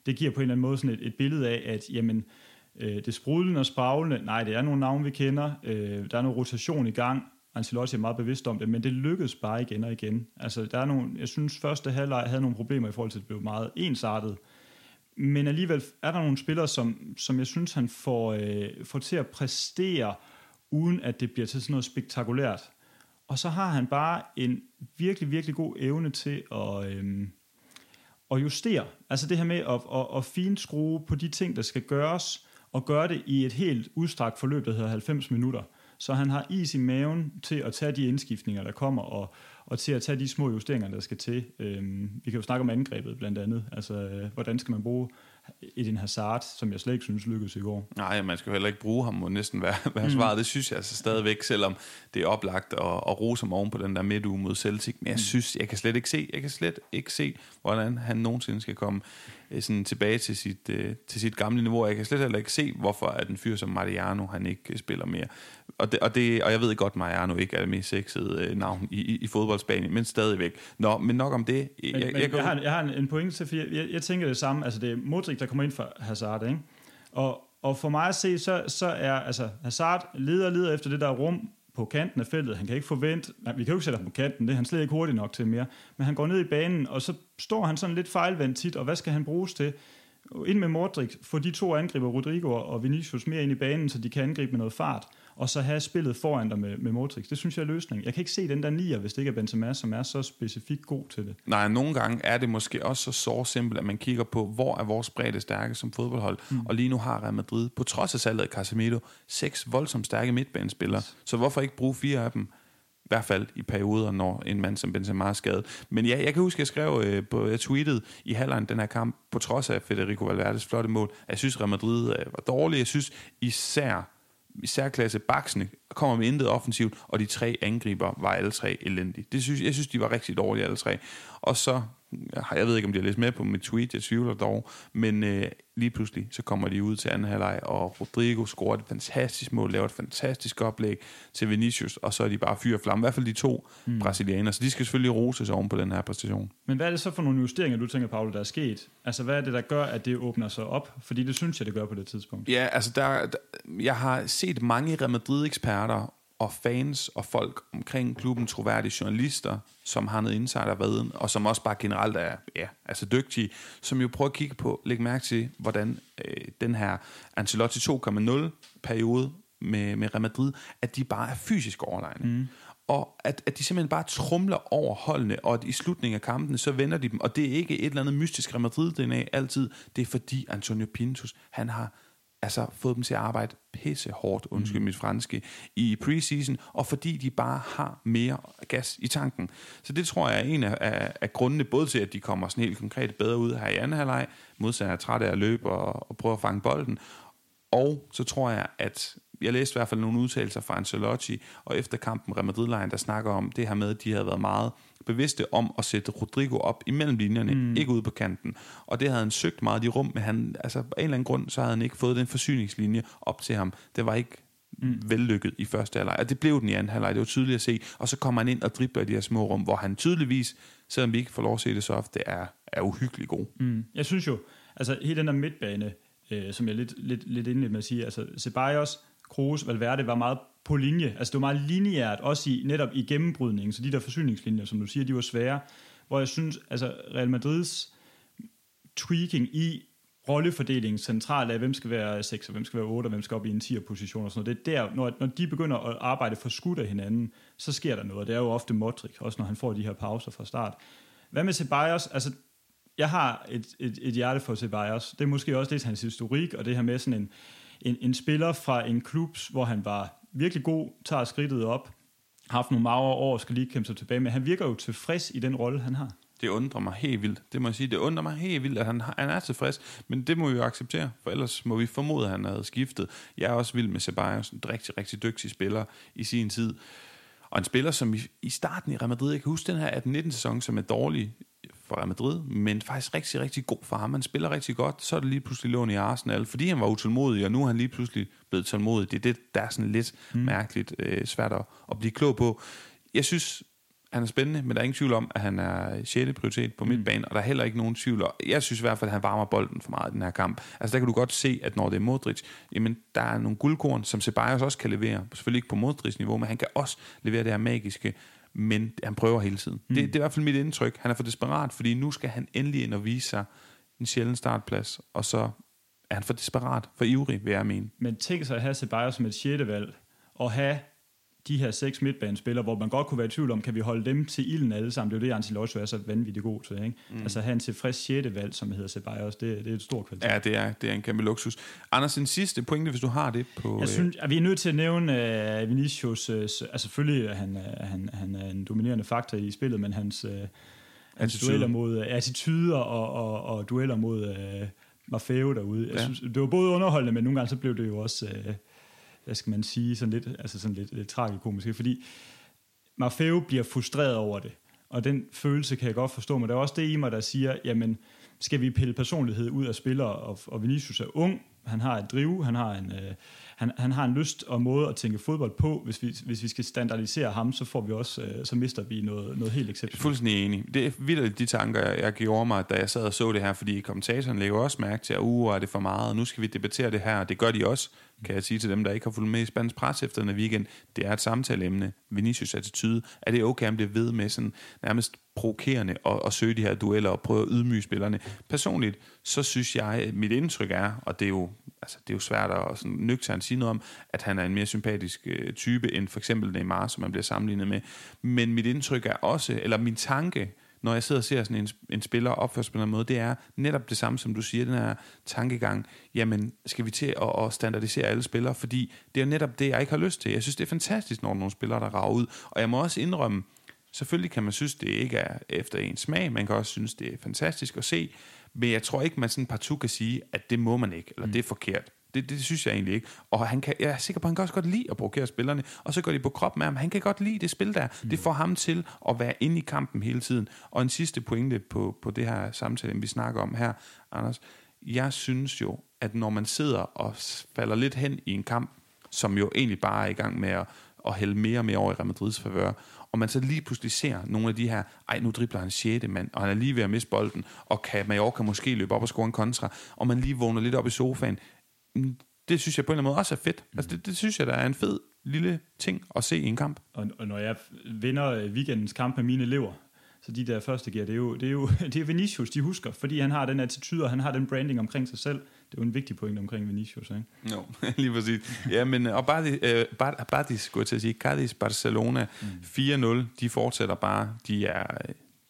det giver på en eller anden måde sådan et, et billede af, at jamen, øh, det sprudlende og spraglende, nej, det er nogle navne, vi kender, øh, der er noget rotation i gang, Ancelotti er meget bevidst om det, men det lykkedes bare igen og igen. Altså, der er nogle, jeg synes, første halvleg havde nogle problemer i forhold til, at det blev meget ensartet. Men alligevel er der nogle spillere, som, som jeg synes, han får, øh, får til at præstere, uden at det bliver til sådan noget spektakulært. Og så har han bare en virkelig, virkelig god evne til at, øh, at justere. Altså det her med at, at, at finskrue på de ting, der skal gøres, og gøre det i et helt udstrakt forløb, der hedder 90 minutter så han har is i maven til at tage de indskiftninger, der kommer, og, og til at tage de små justeringer, der skal til. Øhm, vi kan jo snakke om angrebet blandt andet. Altså, øh, hvordan skal man bruge Eden Hazard, som jeg slet ikke synes lykkedes i går. Nej, man skal jo heller ikke bruge ham, må næsten være, være mm. svaret. Det synes jeg altså stadigvæk, selvom det er oplagt at, at rose ham oven på den der midtuge mod Celtic. Men jeg mm. synes, jeg kan slet ikke se, jeg kan slet ikke se, hvordan han nogensinde skal komme øh, sådan tilbage til sit, øh, til sit gamle niveau. Jeg kan slet heller ikke se, hvorfor at en fyr som Mariano, han ikke spiller mere. Og, det, og, det, og jeg ved godt, Mariano ikke er det mest sexede øh, navn i, i, i fodboldsbanen, men stadigvæk. Nå, men nok om det. Men, jeg, men jeg, jeg, har, jeg har en pointe til, for jeg, jeg, jeg tænker det samme. Altså, det er Modric, der kommer ind for Hazard, ikke? Og, og for mig at se, så, så er altså, Hazard leder leder efter det der rum på kanten af feltet. Han kan ikke forvente, nej, vi kan jo ikke sætte ham på kanten, det er han slet ikke hurtigt nok til mere. Men han går ned i banen, og så står han sådan lidt fejlvendt tit, og hvad skal han bruges til? Ind med Modric, få de to angriber, Rodrigo og Vinicius, mere ind i banen, så de kan angribe med noget fart, og så have spillet foran dig med, med Modric. Det synes jeg er løsningen. Jeg kan ikke se den der nier, hvis det ikke er Benzema, som er så specifikt god til det. Nej, nogle gange er det måske også så så simpelt, at man kigger på, hvor er vores bredde stærke som fodboldhold. Mm. Og lige nu har Real Madrid, på trods af salget af Casemiro, seks voldsomt stærke midtbanespillere. Så hvorfor ikke bruge fire af dem? I hvert fald i perioder, når en mand som Benzema er skadet. Men ja, jeg kan huske, at jeg skrev øh, på, jeg tweetede i halvlejen den her kamp, på trods af Federico Valverdes flotte mål, at jeg synes, Real Madrid øh, var dårlig. Jeg synes især særklasse baksene kommer med intet offensivt, og de tre angriber var alle tre elendige. Det synes, jeg synes, de var rigtig dårlige alle tre. Og så jeg ved ikke, om de har læst med på mit tweet, jeg tvivler dog, men øh, lige pludselig, så kommer de ud til anden halvleg, og Rodrigo scorer et fantastisk mål, laver et fantastisk oplæg til Vinicius, og så er de bare fyr og flamme, i hvert fald de to mm. brasilianere, så de skal selvfølgelig roses oven på den her præstation. Men hvad er det så for nogle justeringer, du tænker, Paolo, der er sket? Altså, hvad er det, der gør, at det åbner sig op? Fordi det synes jeg, det gør på det tidspunkt. Ja, altså, der, der jeg har set mange Real Madrid-eksperter og fans og folk omkring klubben, troværdige journalister, som har noget insiderviden, og som også bare generelt er ja, altså dygtige, som jo prøver at kigge på, lægge mærke til, hvordan øh, den her Ancelotti 2.0-periode med, med Real Madrid, at de bare er fysisk overlegne. Mm. Og at, at de simpelthen bare trumler over holdene, og at i slutningen af kampen, så vender de dem. Og det er ikke et eller andet mystisk Real Madrid-DNA altid. Det er fordi Antonio Pintus, han har altså fået dem til at arbejde pisse hårdt, undskyld mm. mit franske, i preseason, og fordi de bare har mere gas i tanken. Så det tror jeg er en af, af, af grundene, både til, at de kommer sådan helt konkret bedre ud her i anden halvleg, modsat er træt af at løbe og, og prøve at fange bolden, og så tror jeg, at jeg læste i hvert fald nogle udtalelser fra Ancelotti, og efter kampen Real madrid der snakker om det her med, at de havde været meget bevidste om at sætte Rodrigo op imellem linjerne, mm. ikke ude på kanten. Og det havde han søgt meget i rum, men han, altså, på en eller anden grund, så havde han ikke fået den forsyningslinje op til ham. Det var ikke mm. vellykket i første halvleg. Og det blev den i anden halvleg, det var tydeligt at se. Og så kommer han ind og dribler i de her små rum, hvor han tydeligvis, selvom vi ikke får lov at se det så ofte, er, er uhyggeligt god. Mm. Jeg synes jo, altså hele den der midtbane, øh, som jeg lidt, lidt, lidt indledte med at sige, altså Ceballos, Kroos, Valverde var meget på linje. Altså det var meget lineært, også i, netop i gennembrydningen, så de der forsyningslinjer, som du siger, de var svære. Hvor jeg synes, altså Real Madrids tweaking i rollefordelingen centralt af, hvem skal være 6 og hvem skal være 8 og hvem skal op i en 10'er position og sådan noget. Det er der, når, når de begynder at arbejde for skudt af hinanden, så sker der noget. Det er jo ofte Modric, også når han får de her pauser fra start. Hvad med Ceballos? Altså, jeg har et, et, et hjerte for Ceballos. Det er måske også lidt hans historik, og det her med sådan en, en, en spiller fra en klub, hvor han var virkelig god, tager skridtet op, har haft nogle magre år, skal lige kæmpe sig tilbage, men han virker jo tilfreds i den rolle, han har. Det undrer mig helt vildt. Det må jeg sige. Det undrer mig helt vildt, at han, han er tilfreds. Men det må vi jo acceptere, for ellers må vi formode, at han havde skiftet. Jeg er også vild med Ceballos, en rigtig, rigtig dygtig spiller i sin tid. Og en spiller, som i, i starten i Real Madrid, jeg kan huske den her 18-19 sæson, som er dårlig Real Madrid, men faktisk rigtig, rigtig god for ham. Han spiller rigtig godt, så er det lige pludselig lån i Arsenal, fordi han var utålmodig, og nu er han lige pludselig blevet tålmodig. Det er det, der er sådan lidt mm. mærkeligt øh, svært at, at blive klog på. Jeg synes, han er spændende, men der er ingen tvivl om, at han er 6. prioritet på mm. midtbanen, og der er heller ikke nogen tvivl om. Jeg synes i hvert fald, at han varmer bolden for meget i den her kamp. Altså der kan du godt se, at når det er Modric, jamen der er nogle guldkorn, som Ceballos også kan levere. Selvfølgelig ikke på Modrics niveau, men han kan også levere det her magiske men han prøver hele tiden. Mm. Det, det er i hvert fald mit indtryk. Han er for desperat, fordi nu skal han endelig ind og vise sig en sjælden startplads, og så er han for desperat, for ivrig, vil jeg mene. Men tænk sig at have Ceballos som et sjette valg, og have de her seks midtbanespillere, hvor man godt kunne være i tvivl om, kan vi holde dem til ilden alle sammen? Det er jo det, Ancelotti er så vanvittigt god til. Ikke? Mm. Altså have en tilfreds sjette valg, som hedder Ceballos, det, det er et stort kvalitet. Ja, det er, det er en kæmpe luksus. Anders, en sidste pointe, hvis du har det på... Jeg synes, at vi er nødt til at nævne uh, Vinicius, uh, altså selvfølgelig er han, uh, han, han er en dominerende faktor i spillet, men hans, uh, hans dueller mod uh, attityder og, og, og dueller mod uh, Maffeo derude. Jeg ja. synes, det var både underholdende, men nogle gange så blev det jo også... Uh, hvad skal man sige, sådan lidt, altså sådan lidt, lidt tragikomisk, fordi Maffeo bliver frustreret over det, og den følelse kan jeg godt forstå, men der er også det i mig, der siger, jamen, skal vi pille personlighed ud af spillere, og, og Vinicius er ung, han har et drive, han har en, øh, han, han har en lyst og måde at tænke fodbold på. Hvis vi, hvis vi skal standardisere ham, så får vi også, øh, så mister vi noget, noget helt exceptionelt. Fuldstændig enig. Det er vildt de tanker, jeg, jeg gjorde mig, da jeg sad og så det her, fordi kommentatoren lægger også mærke til, at uh, er det for meget, nu skal vi debattere det her, og det gør de også kan jeg sige til dem, der ikke har fulgt med i spansk pres efter den weekend. Det er et samtaleemne. Vinicius attitude. Er det okay, om det ved med sådan nærmest provokerende og, og søge de her dueller og prøve at ydmyge spillerne? Personligt, så synes jeg, mit indtryk er, og det er jo, altså, det er jo svært at sådan, nøgternt sige noget om, at han er en mere sympatisk øh, type end for eksempel Neymar, som man bliver sammenlignet med. Men mit indtryk er også, eller min tanke, når jeg sidder og ser sådan en, en spiller opføre sig på en måde, det er netop det samme, som du siger, den her tankegang, jamen, skal vi til at, at standardisere alle spillere, fordi det er netop det, jeg ikke har lyst til. Jeg synes, det er fantastisk, når nogle spillere, der rager ud, og jeg må også indrømme, selvfølgelig kan man synes, det ikke er efter en smag, man kan også synes, det er fantastisk at se, men jeg tror ikke, man sådan partout kan sige, at det må man ikke, eller mm. det er forkert. Det, det synes jeg egentlig ikke. Og han kan, jeg er sikker på, at han kan også godt lide at provokere spillerne, og så går de på krop med ham. Han kan godt lide det spil der. Mm. Det får ham til at være inde i kampen hele tiden. Og en sidste pointe på, på det her samtale, vi snakker om her, Anders. Jeg synes jo, at når man sidder og falder lidt hen i en kamp, som jo egentlig bare er i gang med at, at hælde mere og mere over i Real Madrids favør, og man så lige pludselig ser nogle af de her, ej, nu dribler han 6. mand, og han er lige ved at miste bolden, og kan Mallorca måske løbe op og score en kontra, og man lige vågner lidt op i sofaen, det synes jeg på en eller anden måde også er fedt. Mm. Altså det, det synes jeg, der er en fed lille ting at se i en kamp. Og, og når jeg vinder weekendens kamp med mine elever, så de der første gear, det er jo, det er jo det er Vinicius, de husker, fordi han har den attitude, og han har den branding omkring sig selv. Det er jo en vigtig point omkring Vinicius, ikke? Jo, no, lige præcis. Ja, men og bare øh, Badis, skulle jeg til at sige, Cadiz, Barcelona, mm. 4-0, de fortsætter bare, de er,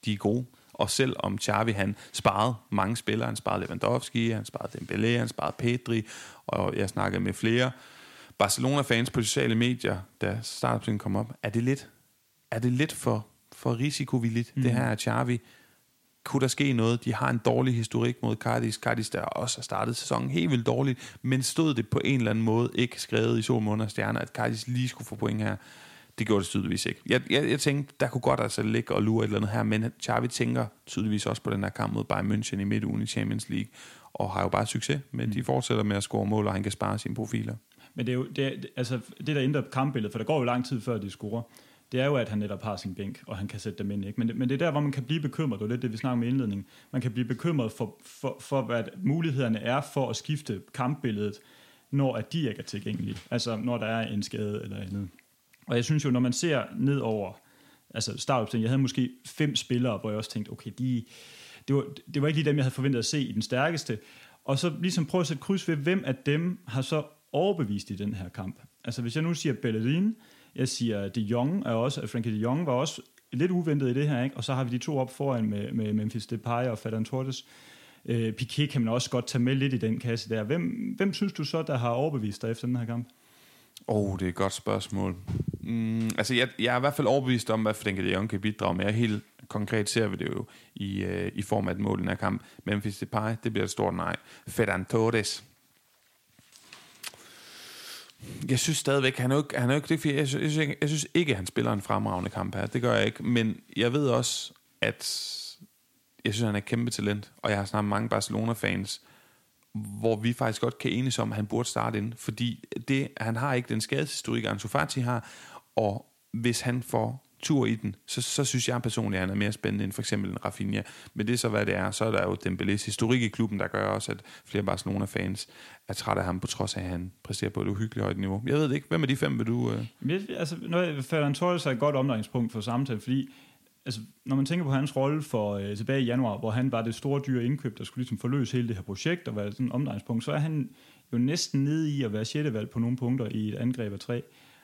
de er gode. Og selv om Xavi han sparede mange spillere, han sparede Lewandowski, han sparede Dembélé, han sparede Pedri, og jeg snakkede med flere Barcelona-fans på sociale medier, da startopstillingen kom op. Er det lidt, er det lidt for, for risikovilligt, mm. det her Xavi? Kunne der ske noget? De har en dårlig historik mod Cardis. Cardis, der også har startet sæsonen helt vildt dårligt, men stod det på en eller anden måde ikke skrevet i sol, måneder stjerner, at Cardis lige skulle få point her? Det gjorde det tydeligvis ikke. Jeg, jeg, jeg tænkte, der kunne godt altså ligge og lure et eller andet her, men Xavi tænker tydeligvis også på den her kamp mod Bayern München i midtugen i Champions League, og har jo bare succes, men mm. de fortsætter med at score mål, og han kan spare sine profiler. Men det er jo det, altså, det der ændrer kampbilledet, for der går jo lang tid før de scorer, det er jo, at han netop har sin bænk, og han kan sætte dem ind. Ikke? Men, det, men det er der, hvor man kan blive bekymret, det er lidt det, vi snakker om i indledningen. Man kan blive bekymret for, for, for, hvad mulighederne er for at skifte kampbilledet, når at de ikke er tilgængelige. Altså, når der er en skade eller andet. Og jeg synes jo, når man ser ned over altså startopstillingen, jeg havde måske fem spillere, hvor jeg også tænkte, okay, de, det, var, det var ikke lige dem, jeg havde forventet at se i den stærkeste. Og så ligesom prøve at sætte kryds ved, hvem af dem har så overbevist i den her kamp. Altså hvis jeg nu siger Bellerin, jeg siger De Jong, er også, Frankie De Jong var også lidt uventet i det her, ikke? og så har vi de to op foran med, med Memphis Depay og Ferran Torres. Øh, Piqué kan man også godt tage med lidt i den kasse der. Hvem, hvem synes du så, der har overbevist dig efter den her kamp? Åh, oh, det er et godt spørgsmål. Mm, altså, jeg, jeg er i hvert fald overbevist om, hvad Frenkie de Jong kan bidrage med. Jeg helt konkret ser vi det jo i, øh, i form af et mål i den her kamp. Memphis Depay, det bliver et stort nej. Ferran Torres. Jeg synes stadigvæk, han er jo ikke, han er jo ikke det, jeg synes, jeg, synes, jeg synes ikke, han spiller en fremragende kamp her. Det gør jeg ikke. Men jeg ved også, at jeg synes, han er et kæmpe talent. Og jeg har snart mange Barcelona-fans, hvor vi faktisk godt kan enes om, at han burde starte ind, fordi det, han har ikke den skadeshistorik, Ansu Fati har, og hvis han får tur i den, så, så synes jeg personligt, at han er mere spændende end for eksempel en Rafinha. Men det er så, hvad det er. Så er der jo Dembélés historik i klubben, der gør også, at flere Barcelona-fans er trætte af ham, på trods af, at han præsterer på et uhyggeligt højt niveau. Jeg ved det ikke. Hvem af de fem vil du... Uh... Altså, når Ferran Torres er et godt omdrejningspunkt for samtale, fordi altså, når man tænker på hans rolle for øh, tilbage i januar, hvor han var det store dyre indkøb, der skulle ligesom forløse hele det her projekt og være sådan en omdrejningspunkt, så er han jo næsten nede i at være sjette valg på nogle punkter i et angreb af tre.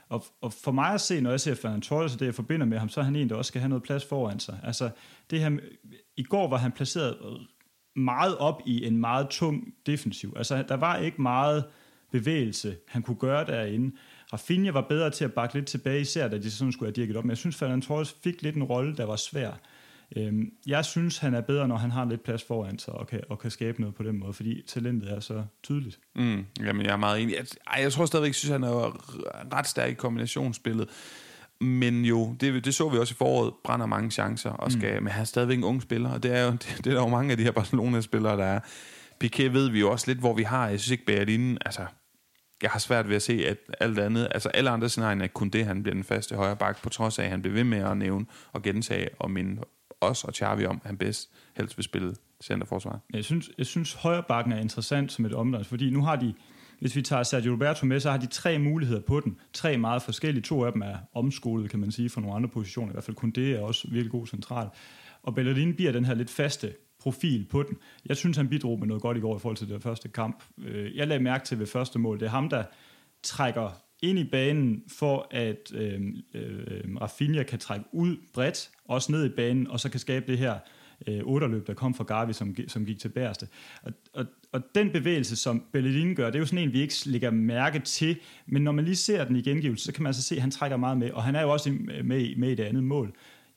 Og, og for mig at se, når jeg ser Fernand Torres og det, jeg forbinder med ham, så er han en, der også skal have noget plads foran sig. Altså, det her, I går var han placeret meget op i en meget tung defensiv. Altså, der var ikke meget bevægelse, han kunne gøre derinde. Rafinha var bedre til at bakke lidt tilbage, især da de sådan skulle have dirket op. Men jeg synes, Fernand Torres fik lidt en rolle, der var svær. Øhm, jeg synes, han er bedre, når han har lidt plads foran sig og kan, og kan skabe noget på den måde, fordi talentet er så tydeligt. Mm, jamen, jeg er meget enig. Jeg, jeg tror stadigvæk, synes, han er ret stærk i kombinationsspillet. Men jo, det, det så vi også i foråret, brænder mange chancer, og skal, mm. men han er stadigvæk en ung spiller, og det er jo det, det er der jo mange af de her Barcelona-spillere, der er. Piqué ved vi jo også lidt, hvor vi har, jeg synes ikke, Bæret altså jeg har svært ved at se, at alt andet, altså alle andre scenarier er kun det, han bliver den faste højre bak, på trods af, at han bliver ved med at nævne og gentage og minde os og Xavi om, at han bedst helst vil spille centerforsvar. Jeg synes, jeg synes højre bakken er interessant som et omdans, fordi nu har de hvis vi tager Sergio Roberto med, så har de tre muligheder på den. Tre meget forskellige. To af dem er omskolet, kan man sige, fra nogle andre positioner. I hvert fald kun det er også virkelig god central. Og Bellerin bliver den her lidt faste profil på den. Jeg synes, han bidrog med noget godt i går i forhold til det første kamp. Øh, jeg lagde mærke til ved første mål, det er ham, der trækker ind i banen, for at øh, øh, Rafinha kan trække ud bredt, også ned i banen, og så kan skabe det her øh, otterløb, der kom fra Gavi, som, som gik til bærste. Og, og, og den bevægelse, som Bellerin gør, det er jo sådan en, vi ikke lægger mærke til, men når man lige ser den i gengivelse, så kan man altså se, at han trækker meget med, og han er jo også med, med i det andet mål.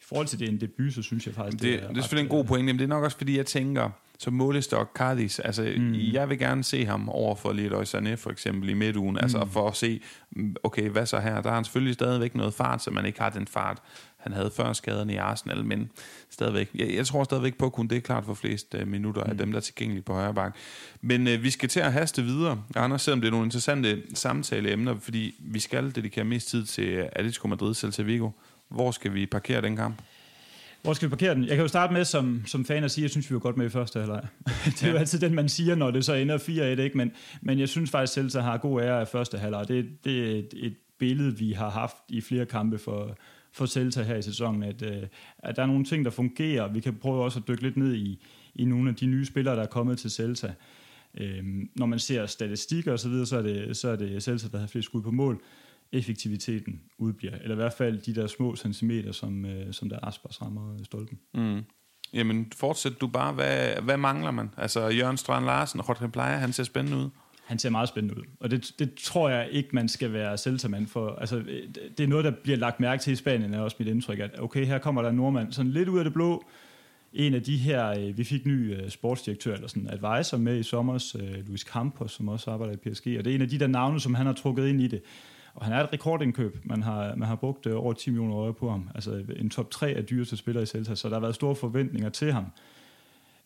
Forhold til det en debut, så synes jeg faktisk, det, det er Det er selvfølgelig en god pointe, men det er nok også, fordi jeg tænker, så målestok Cardis, altså mm. jeg vil gerne se ham over for Leroy Sané for eksempel i midtugen, mm. altså for at se, okay, hvad så her? Der har han selvfølgelig stadigvæk noget fart, så man ikke har den fart, han havde før skaderne i Arsenal, men stadigvæk, jeg, jeg tror stadigvæk på, at kun det er klart for flest uh, minutter mm. af dem, der er tilgængelige på højre bak. Men uh, vi skal til at haste videre, Anders, selvom det er nogle interessante samtaleemner, fordi vi skal dedikere mest tid til Atletico Madrid, Celta Vigo. Hvor skal vi parkere den kamp? Hvor skal vi parkere den? Jeg kan jo starte med som, som fan at sige, at jeg synes, vi var godt med i første halvleg. det er ja. jo altid den, man siger, når det så ender 4-1, ikke? Men, men jeg synes faktisk, at Celta har god ære af første halvleg. Det, det er et, et billede, vi har haft i flere kampe for, for Celta her i sæsonen, at, øh, at der er nogle ting, der fungerer. Vi kan prøve også at dykke lidt ned i, i nogle af de nye spillere, der er kommet til Celta. Øhm, når man ser statistikker osv., så, videre, så, er det, så er det Celta, der har flest skud på mål effektiviteten udbliver. Eller i hvert fald de der små centimeter, som, øh, som der Aspers rammer stolpen. Mm. Jamen, fortsæt du bare. Hvad, hvad mangler man? Altså, Jørgen Strand Larsen og Rodrigo Plejer, han ser spændende ud. Han ser meget spændende ud. Og det, det tror jeg ikke, man skal være selvtagmand for. Altså, det er noget, der bliver lagt mærke til i Spanien, er også mit indtryk, at okay, her kommer der en nordmand, sådan lidt ud af det blå, en af de her, øh, vi fik ny øh, sportsdirektør, eller sådan advisor med i sommer, øh, Luis Campos, som også arbejder i PSG, og det er en af de der navne, som han har trukket ind i det. Og han er et rekordindkøb. Man har, man har brugt øh, over 10 millioner øje på ham. Altså en top 3 af dyreste spillere i Celta, så der har været store forventninger til ham.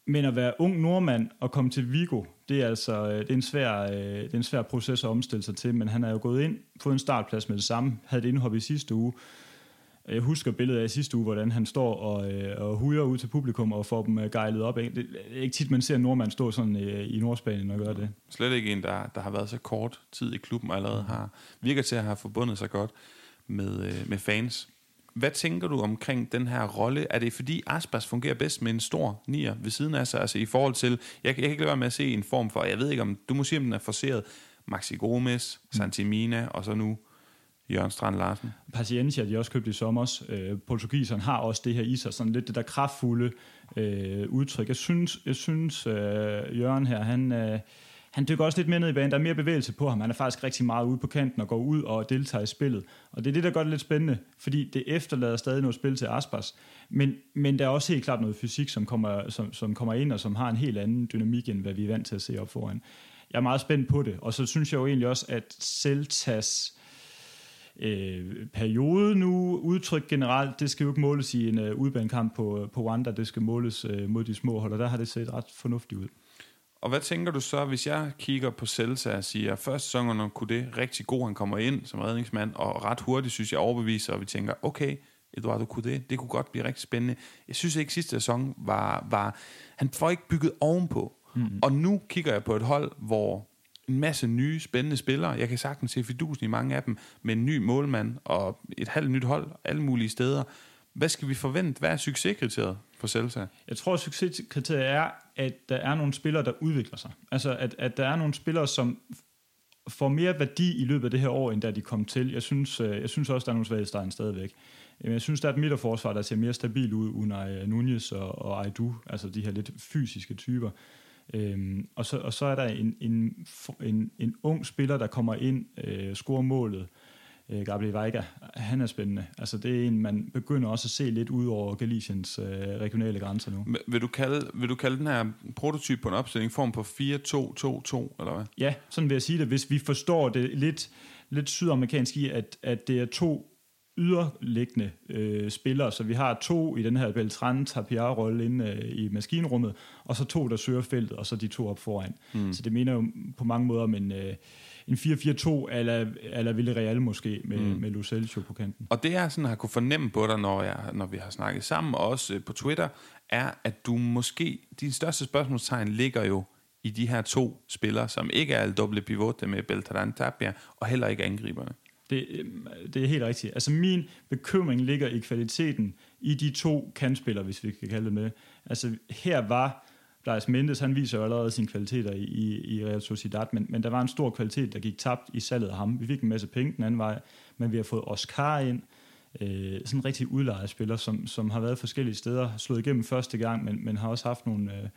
Men at være ung nordmand og komme til Vigo, det er altså øh, det er en, svær, øh, det er en svær proces at omstille sig til, men han er jo gået ind, fået en startplads med det samme, havde det indhop i sidste uge, jeg husker billedet af sidste uge, hvordan han står og, øh, og hujer ud til publikum og får dem øh, gejlet op. Det er ikke tit, man ser en nordmand stå sådan øh, i Nordspanien og gøre det. Slet ikke en, der, der har været så kort tid i klubben og allerede har, virker til at have forbundet sig godt med, øh, med fans. Hvad tænker du omkring den her rolle? Er det fordi Aspas fungerer bedst med en stor nier ved siden af sig? Altså i forhold til, jeg, jeg kan ikke lade være med at se en form for, jeg ved ikke om, du må sige, om den er forceret, Maxi Gomes, Santimina og så nu Jørgen Strand Larsen. Paciencia, de også købt i sommer. Øh, portugiseren har også det her i sig, sådan lidt det der kraftfulde øh, udtryk. Jeg synes, jeg synes øh, Jørgen her, han, øh, han dykker også lidt mere ned i banen. Der er mere bevægelse på ham. Han er faktisk rigtig meget ude på kanten og går ud og deltager i spillet. Og det er det, der gør det lidt spændende, fordi det efterlader stadig noget spil til Aspas. Men, men der er også helt klart noget fysik, som kommer, som, som kommer ind og som har en helt anden dynamik, end hvad vi er vant til at se op foran. Jeg er meget spændt på det. Og så synes jeg jo egentlig også, at Celtas øh, periode nu, udtryk generelt, det skal jo ikke måles i en øh, udbanekamp på, på Wanda, det skal måles øh, mod de små hold, og der har det set ret fornuftigt ud. Og hvad tænker du så, hvis jeg kigger på Celta og siger, at første sæsonen kunne det rigtig god, han kommer ind som redningsmand, og ret hurtigt synes jeg overbeviser, og vi tænker, okay, Eduardo det, det kunne godt blive rigtig spændende. Jeg synes ikke, sidste sæson var, var han får ikke bygget ovenpå. Mm. Og nu kigger jeg på et hold, hvor en masse nye, spændende spillere. Jeg kan sagtens se fidusen i mange af dem, med en ny målmand og et halvt nyt hold, alle mulige steder. Hvad skal vi forvente? Hvad er succeskriteriet for Celta? Jeg tror, at succeskriteriet er, at der er nogle spillere, der udvikler sig. Altså, at, at der er nogle spillere, som får mere værdi i løbet af det her år, end da de kom til. Jeg synes, øh, jeg synes også, der er nogle svaghedstegn stadigvæk. Jeg synes, der er et midterforsvar, der ser mere stabil ud, under Nunez og, og Aidu, altså de her lidt fysiske typer. Øhm, og, så, og så er der en, en, en, en ung spiller, der kommer ind, øh, scorer målet, øh, Gabriel Veiga, han er spændende. Altså det er en, man begynder også at se lidt ud over Galiciens øh, regionale grænser nu. Vil du, kalde, vil du kalde den her prototyp på en opstilling form på 4-2-2-2, eller hvad? Ja, sådan vil jeg sige det. Hvis vi forstår det lidt, lidt sydamerikansk i, at, at det er to yderliggende øh, spillere, så vi har to i den her Beltran Tapia-rolle inde øh, i maskinrummet, og så to, der søger feltet, og så de to op foran. Mm. Så det mener jo på mange måder om en, øh, en 4-4-2 eller, eller Villarreal måske, med, mm. med Lucelcio på kanten. Og det jeg sådan har kunne fornemme på dig, når, jeg, når vi har snakket sammen, og også øh, på Twitter, er, at du måske, din største spørgsmålstegn ligger jo i de her to spillere, som ikke er doble pivote med Beltran Tapia, og heller ikke angriberne. Det, øhm, det er helt rigtigt. Altså min bekymring ligger i kvaliteten i de to kantspillere, hvis vi kan kalde det med. Altså her var Blaise Mendes, han viser jo allerede sine kvaliteter i, i, i Real Sociedad, men, men der var en stor kvalitet, der gik tabt i salget af ham. Vi fik en masse penge den anden vej, men vi har fået Oscar ind, øh, sådan en rigtig udlejespiller, som, som har været forskellige steder, slået igennem første gang, men, men har også haft nogle, øh,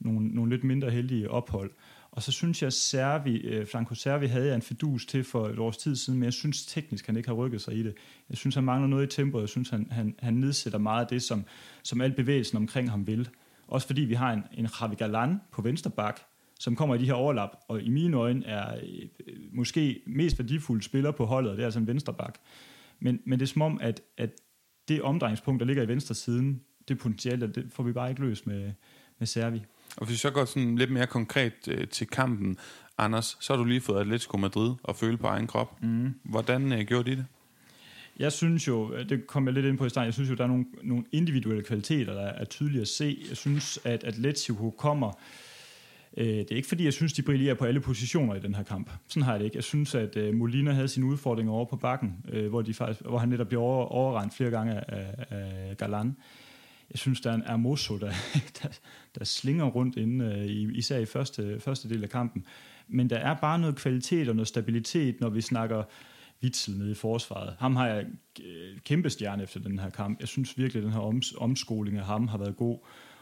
nogle, nogle lidt mindre heldige ophold. Og så synes jeg, Servi, øh, Franco Servi havde jeg en fidus til for et års tid siden, men jeg synes teknisk, han ikke har rykket sig i det. Jeg synes, han mangler noget i tempoet. Jeg synes, han, han, han nedsætter meget af det, som, som alt bevægelsen omkring ham vil. Også fordi vi har en, en Javi Galan på venstre bak, som kommer i de her overlap, og i mine øjne er øh, måske mest værdifulde spiller på holdet, det er altså en venstre bak. Men, men det er som om, at, at det omdrejningspunkt, der ligger i venstre siden, det potentiale, det får vi bare ikke løst med, med Servi. Og hvis vi så går sådan lidt mere konkret øh, til kampen, Anders, så har du lige fået Atletico Madrid og føle på egen krop. Mm. Hvordan øh, gjorde de det? Jeg synes jo, det kom jeg lidt ind på i starten, jeg synes jo, der er nogle, nogle individuelle kvaliteter, der er tydelige at se. Jeg synes, at Atletico kommer... Øh, det er ikke fordi, jeg synes, de brillerer på alle positioner i den her kamp. Sådan har jeg det ikke. Jeg synes, at øh, Molina havde sine udfordringer over på bakken, øh, hvor, de faktisk, hvor han netop blev over, overrendt flere gange af, af Galan. Jeg synes, der er en Hermoso, der, der, der slinger rundt inde, især i første, første del af kampen. Men der er bare noget kvalitet og noget stabilitet, når vi snakker Witzel nede i forsvaret. Ham har jeg øh, kæmpe stjerne efter den her kamp. Jeg synes virkelig, at den her oms- omskoling af ham har været god.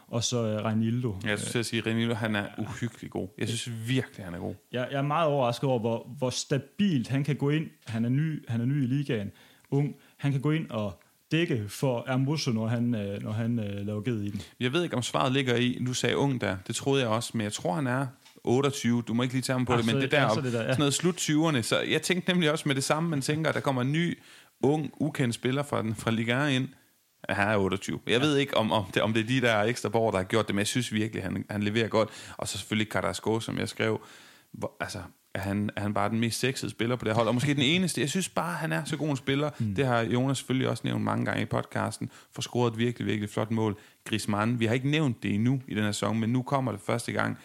Og så uh, Reinildo. Jeg synes, at sige, Reinildo, han er uhyggelig god. Jeg synes virkelig, han er god. Jeg, jeg er meget overrasket over, hvor, hvor stabilt han kan gå ind. Han er ny, han er ny i ligaen, ung. Han kan gå ind og dække for Ermusso, når han, øh, når han uh, laver ged i den. Jeg ved ikke, om svaret ligger i, du sagde ung der, det troede jeg også, men jeg tror, han er 28, du må ikke lige tage ham på ah, det, men det der, ja, det der ja. sådan noget slut 20'erne, så jeg tænkte nemlig også med det samme, man tænker, at der kommer en ny, ung, ukendt spiller fra, den, fra Liga ind, Ja, han er 28. Jeg ja. ved ikke, om, om, det, om det er de der ekstra borger, der har gjort det, men jeg synes virkelig, han, han leverer godt. Og så selvfølgelig Carrasco, som jeg skrev. Hvor, altså, er han, er han bare den mest sexede spiller på det hold, og måske den eneste. Jeg synes bare, han er så god en spiller. Mm. Det har Jonas selvfølgelig også nævnt mange gange i podcasten, for scoret et virkelig, virkelig flot mål. Griezmann, vi har ikke nævnt det endnu i den her sæson, men nu kommer det første gang.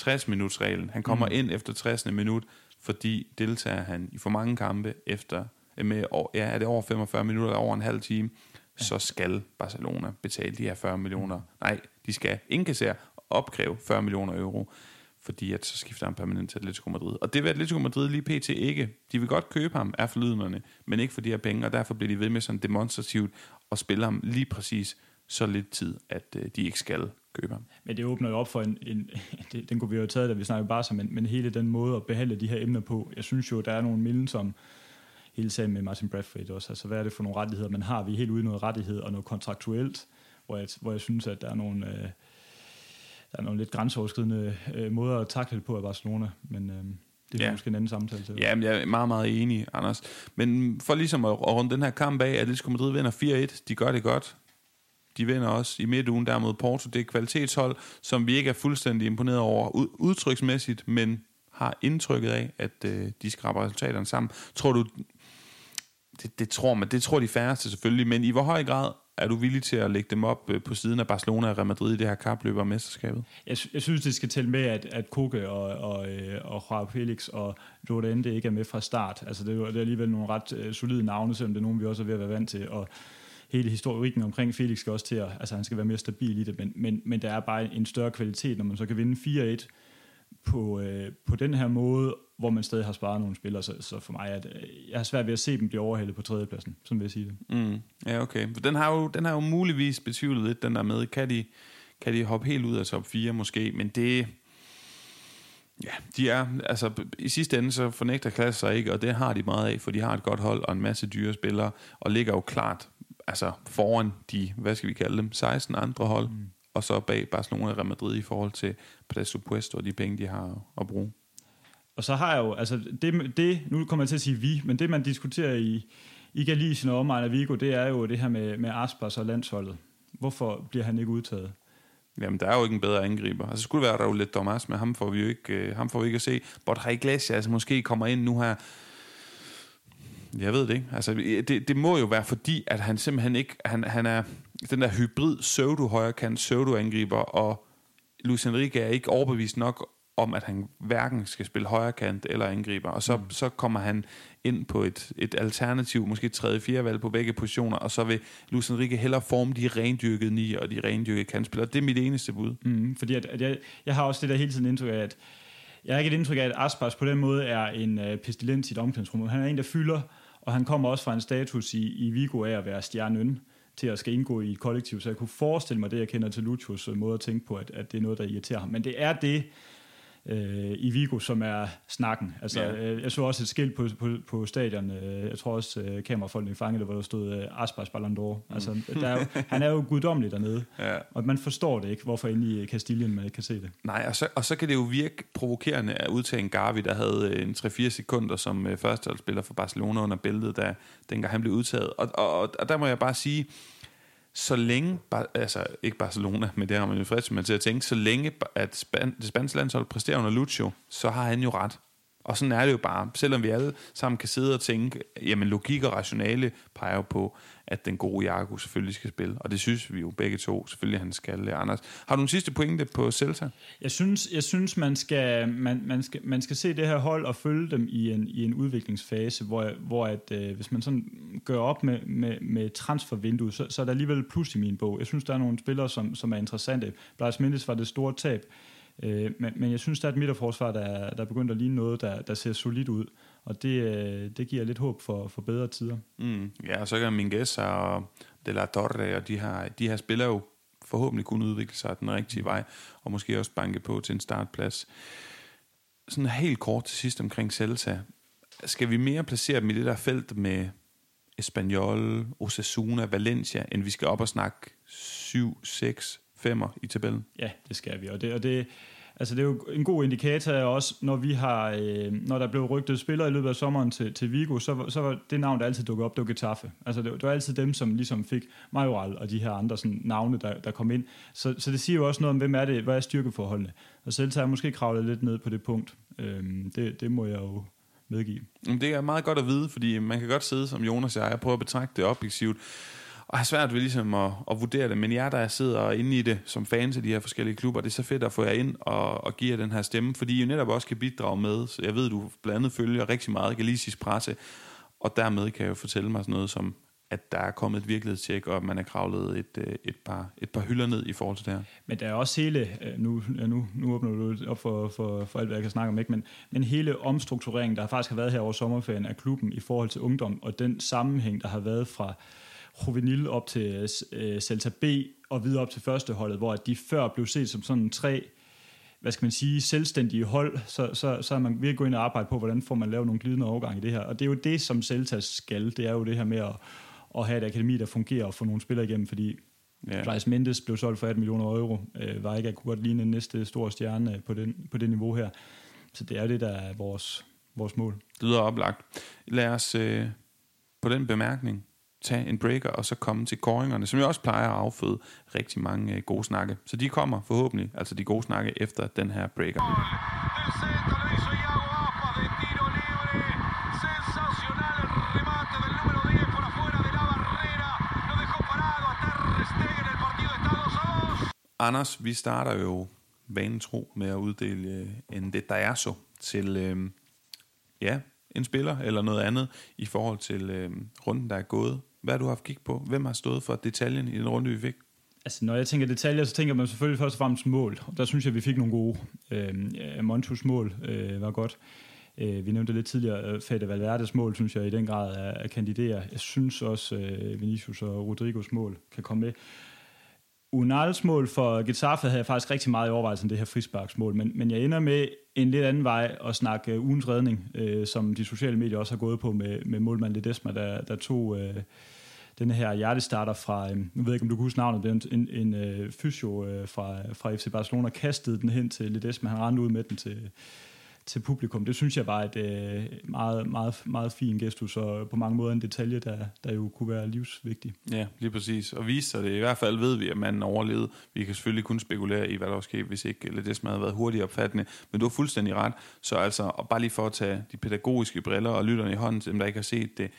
60-minuts reglen. Han kommer mm. ind efter 60. minut, fordi deltager han i for mange kampe efter med ja, er det over 45 minutter eller over en halv time, ja. så skal Barcelona betale de her 40 millioner. Nej, de skal indkassere opkræve 40 millioner euro fordi at så skifter han permanent til Atletico Madrid. Og det vil Atletico Madrid lige pt. ikke. De vil godt købe ham, er forlydnerne, men ikke for de her penge, og derfor bliver de ved med sådan demonstrativt at spille ham lige præcis så lidt tid, at øh, de ikke skal købe ham. Men det åbner jo op for en, en det, den kunne vi jo have taget, da vi snakkede bare sammen, men, men hele den måde at behandle de her emner på, jeg synes jo, der er nogle milden, som hele sagen med Martin Bradford også, altså hvad er det for nogle rettigheder, man har? Vi er helt ude i noget rettighed og noget kontraktuelt, hvor jeg, hvor jeg synes, at der er nogle... Øh, der er nogle lidt grænseoverskridende øh, måder at takle på af Barcelona, men øh, det er ja. måske en anden samtale til. Ja, men jeg er meget, meget enig, Anders. Men for ligesom at, at runde den her kamp af, at Atletico Madrid vinder 4-1, de gør det godt. De vinder også i midtugen der mod Porto. Det er et kvalitetshold, som vi ikke er fuldstændig imponeret over udtryksmæssigt, men har indtrykket af, at øh, de skraber resultaterne sammen. Tror du, det, det, tror man, det tror de færreste selvfølgelig, men i hvor høj grad er du villig til at lægge dem op øh, på siden af Barcelona og Real Madrid i det her kapløb om mesterskabet? Jeg, jeg synes, det skal tælle med, at, at Koke og, og, øh, og Joao Felix og Lorente ikke er med fra start. Altså, det, er, det er alligevel nogle ret øh, solide navne, selvom det er nogen, vi også er ved at være vant til. Og hele historikken omkring Felix skal også til at, altså han skal være mere stabil i det, men, men, men der er bare en større kvalitet, når man så kan vinde 4-1 på, øh, på den her måde, hvor man stadig har sparet nogle spillere, så, så for mig, at jeg har svært ved at se dem blive overhældet på tredjepladsen, som vil jeg sige det. Mm. Ja, okay. For den har, jo, den har jo muligvis betvivlet lidt, den der med, kan de, kan de hoppe helt ud af top 4 måske, men det... Ja, de er, altså i sidste ende så fornægter klasse sig ikke, og det har de meget af, for de har et godt hold og en masse dyre spillere, og ligger jo klart altså foran de, hvad skal vi kalde dem, 16 andre hold, mm. Og så bag Barcelona og Real Madrid i forhold til presupuesto og de penge, de har at bruge. Og så har jeg jo, altså det, det, nu kommer jeg til at sige vi, men det man diskuterer i, i Galicien og omegn af Vigo, det er jo det her med, med Aspas og landsholdet. Hvorfor bliver han ikke udtaget? Jamen, der er jo ikke en bedre angriber. Altså, skulle det være, der jo lidt Thomas, men ham får vi jo ikke, øh, ham får vi ikke at se. Borja Iglesias altså, måske kommer ind nu her. Jeg ved det ikke. Altså, det, det må jo være fordi, at han simpelthen ikke, han, han er den der hybrid pseudo højrekant, pseudo angriber, og Luis Enrique er ikke overbevist nok om, at han hverken skal spille højre kant eller angriber, og så, mm. så kommer han ind på et, et alternativ, måske tredje, fjerde valg på begge positioner, og så vil Luis Enrique hellere forme de rendyrkede ni og de rendyrkede kantspillere. Det er mit eneste bud. Mm, fordi at, at jeg, jeg har også det der hele tiden indtryk af, at jeg har ikke et indtryk af, at Aspas på den måde er en uh, pestilens i et omklædningsrum. Han er en, der fylder, og han kommer også fra en status i, i Vigo af at være stjernen til at skal indgå i et kollektiv, så jeg kunne forestille mig det, jeg kender til Lucius måde at tænke på, at, at det er noget, der irriterer ham. Men det er det, øh, i Vigo, som er snakken. Altså, ja. øh, jeg så også et skilt på, på, på stadion, øh, jeg tror også øh, kamerafolkene fangede det, hvor der stod øh, Aspas Ballon d'Or. Altså, der er jo, han er jo guddommelig dernede, ja. og man forstår det ikke, hvorfor inde i Kastilien man ikke kan se det. Nej, og så, og så kan det jo virke provokerende at udtage en Gavi, der havde øh, en 3-4 sekunder som øh, førsteholdsspiller for Barcelona under bæltet, da, dengang han blev udtaget. Og, og, og der må jeg bare sige, så længe, altså ikke Barcelona, men det har man jo frisk med til at tænke, så længe at Span, det spanske landshold præsterer under Lucio, så har han jo ret. Og sådan er det jo bare. Selvom vi alle sammen kan sidde og tænke, jamen logik og rationale peger jo på, at den gode Jakob selvfølgelig skal spille. Og det synes vi jo begge to, selvfølgelig han skal, øh, Anders. Har du en sidste pointe på Celta? Jeg synes, jeg synes man, skal, man, man, skal, man skal se det her hold og følge dem i en, i en udviklingsfase, hvor, hvor at, øh, hvis man sådan gør op med, med, med transfervinduet, så, så er der alligevel plus i min bog. Jeg synes, der er nogle spillere, som, som er interessante. Blas Mendes var det store tab. Øh, men, men jeg synes, der er et midterforsvar, der, der er begyndt at ligne noget, der, der ser solidt ud. Og det, øh, det giver lidt håb for, for bedre tider. Mm. Ja, og så kan Minguez og De La Torre og de her, de her spiller jo forhåbentlig kunne udvikle sig den rigtige vej, og måske også banke på til en startplads. Sådan helt kort til sidst omkring Celta. Skal vi mere placere dem i det der felt med Espanyol, Osasuna, Valencia, end vi skal op og snakke 7, 6, 5 i tabellen? Ja, det skal vi. Og det, og det, Altså det er jo en god indikator også, når vi har, øh, når der blev rygtet spillere i løbet af sommeren til, til Vigo, så, så var det navn, der altid dukkede op, det var Getafe. Altså det, det var altid dem, som ligesom fik Majoral og de her andre sådan, navne, der, der kom ind. Så, så det siger jo også noget om, hvem er det, hvad er styrkeforholdene. Og selv har jeg måske kravlet lidt ned på det punkt. Øhm, det, det må jeg jo medgive. Det er meget godt at vide, fordi man kan godt sidde som Jonas og jeg, prøve at betragte det objektivt og har svært ved ligesom at, at vurdere det, men jeg, der sidder inde i det som fans af de her forskellige klubber, det er så fedt at få jer ind og, og give jer den her stemme, fordi I jo netop også kan bidrage med, så jeg ved, du blandt andet følger rigtig meget galisisk presse, og dermed kan jeg jo fortælle mig sådan noget som, at der er kommet et virkelighedstjek, og at man er kravlet et, øh, et, par, et par hylder ned i forhold til det her. Men der er også hele, øh, nu, nu, nu åbner du op for, for, for alt, hvad jeg kan snakke om, ikke? Men, men hele omstruktureringen, der faktisk har været her over sommerferien af klubben i forhold til ungdom, og den sammenhæng, der har været fra, juvenil op til øh, Celta B og videre op til førsteholdet, hvor de før blev set som sådan tre hvad skal man sige, selvstændige hold, så, så, så er man virkelig gå ind og arbejde på, hvordan får man lavet nogle glidende overgang i det her. Og det er jo det, som Celta skal. Det er jo det her med at, at have et akademi, der fungerer og få nogle spillere igennem, fordi Ja. Blas Mendes blev solgt for 18 millioner euro. Øh, var ikke at kunne godt ligne næste store stjerne på, den, på det niveau her. Så det er det, der er vores, vores mål. Det lyder oplagt. Lad os øh, på den bemærkning tage en breaker og så komme til koringerne, som jo også plejer at afføde rigtig mange øh, gode snakke. Så de kommer forhåbentlig, altså de gode snakke, efter den her breaker. Anders, vi starter jo vanen tro med at uddele øh, en så til øh, ja, en spiller eller noget andet i forhold til øh, runden, der er gået. Hvad har du haft kig på? Hvem har stået for detaljen i den runde, vi fik? Altså, når jeg tænker detaljer, så tænker man selvfølgelig først og fremmest mål. Og Der synes jeg, vi fik nogle gode. Øh, øh Montus mål øh, var godt. Øh, vi nævnte lidt tidligere, øh, Fede Valverdes mål, synes jeg i den grad er, er kandidere. Jeg synes også, øh, Vinicius og Rodrigos mål kan komme med. Unals mål for Getafe havde jeg faktisk rigtig meget i overvejelsen, det her frisparksmål, men, men jeg ender med en lidt anden vej at snakke uh, ugens redning, øh, som de sociale medier også har gået på med, med målmand Ledesma, der, der tog øh, den her hjertestarter fra, øh, nu ved jeg ikke, om du kan huske navnet, det er en, en, øh, fysio øh, fra, fra FC Barcelona, kastede den hen til Ledesma, han rendte ud med den til, til publikum. Det synes jeg var et øh, meget, meget, meget fin gestus, og på mange måder en detalje, der, der jo kunne være livsvigtig. Ja, lige præcis. Og viser det. I hvert fald ved vi, at manden overlevede. Vi kan selvfølgelig kun spekulere i, hvad der var sket, hvis ikke Ledesma havde været hurtigt opfattende. Men du har fuldstændig ret. Så altså, og bare lige for at tage de pædagogiske briller og lytterne i hånden, dem der ikke har set det,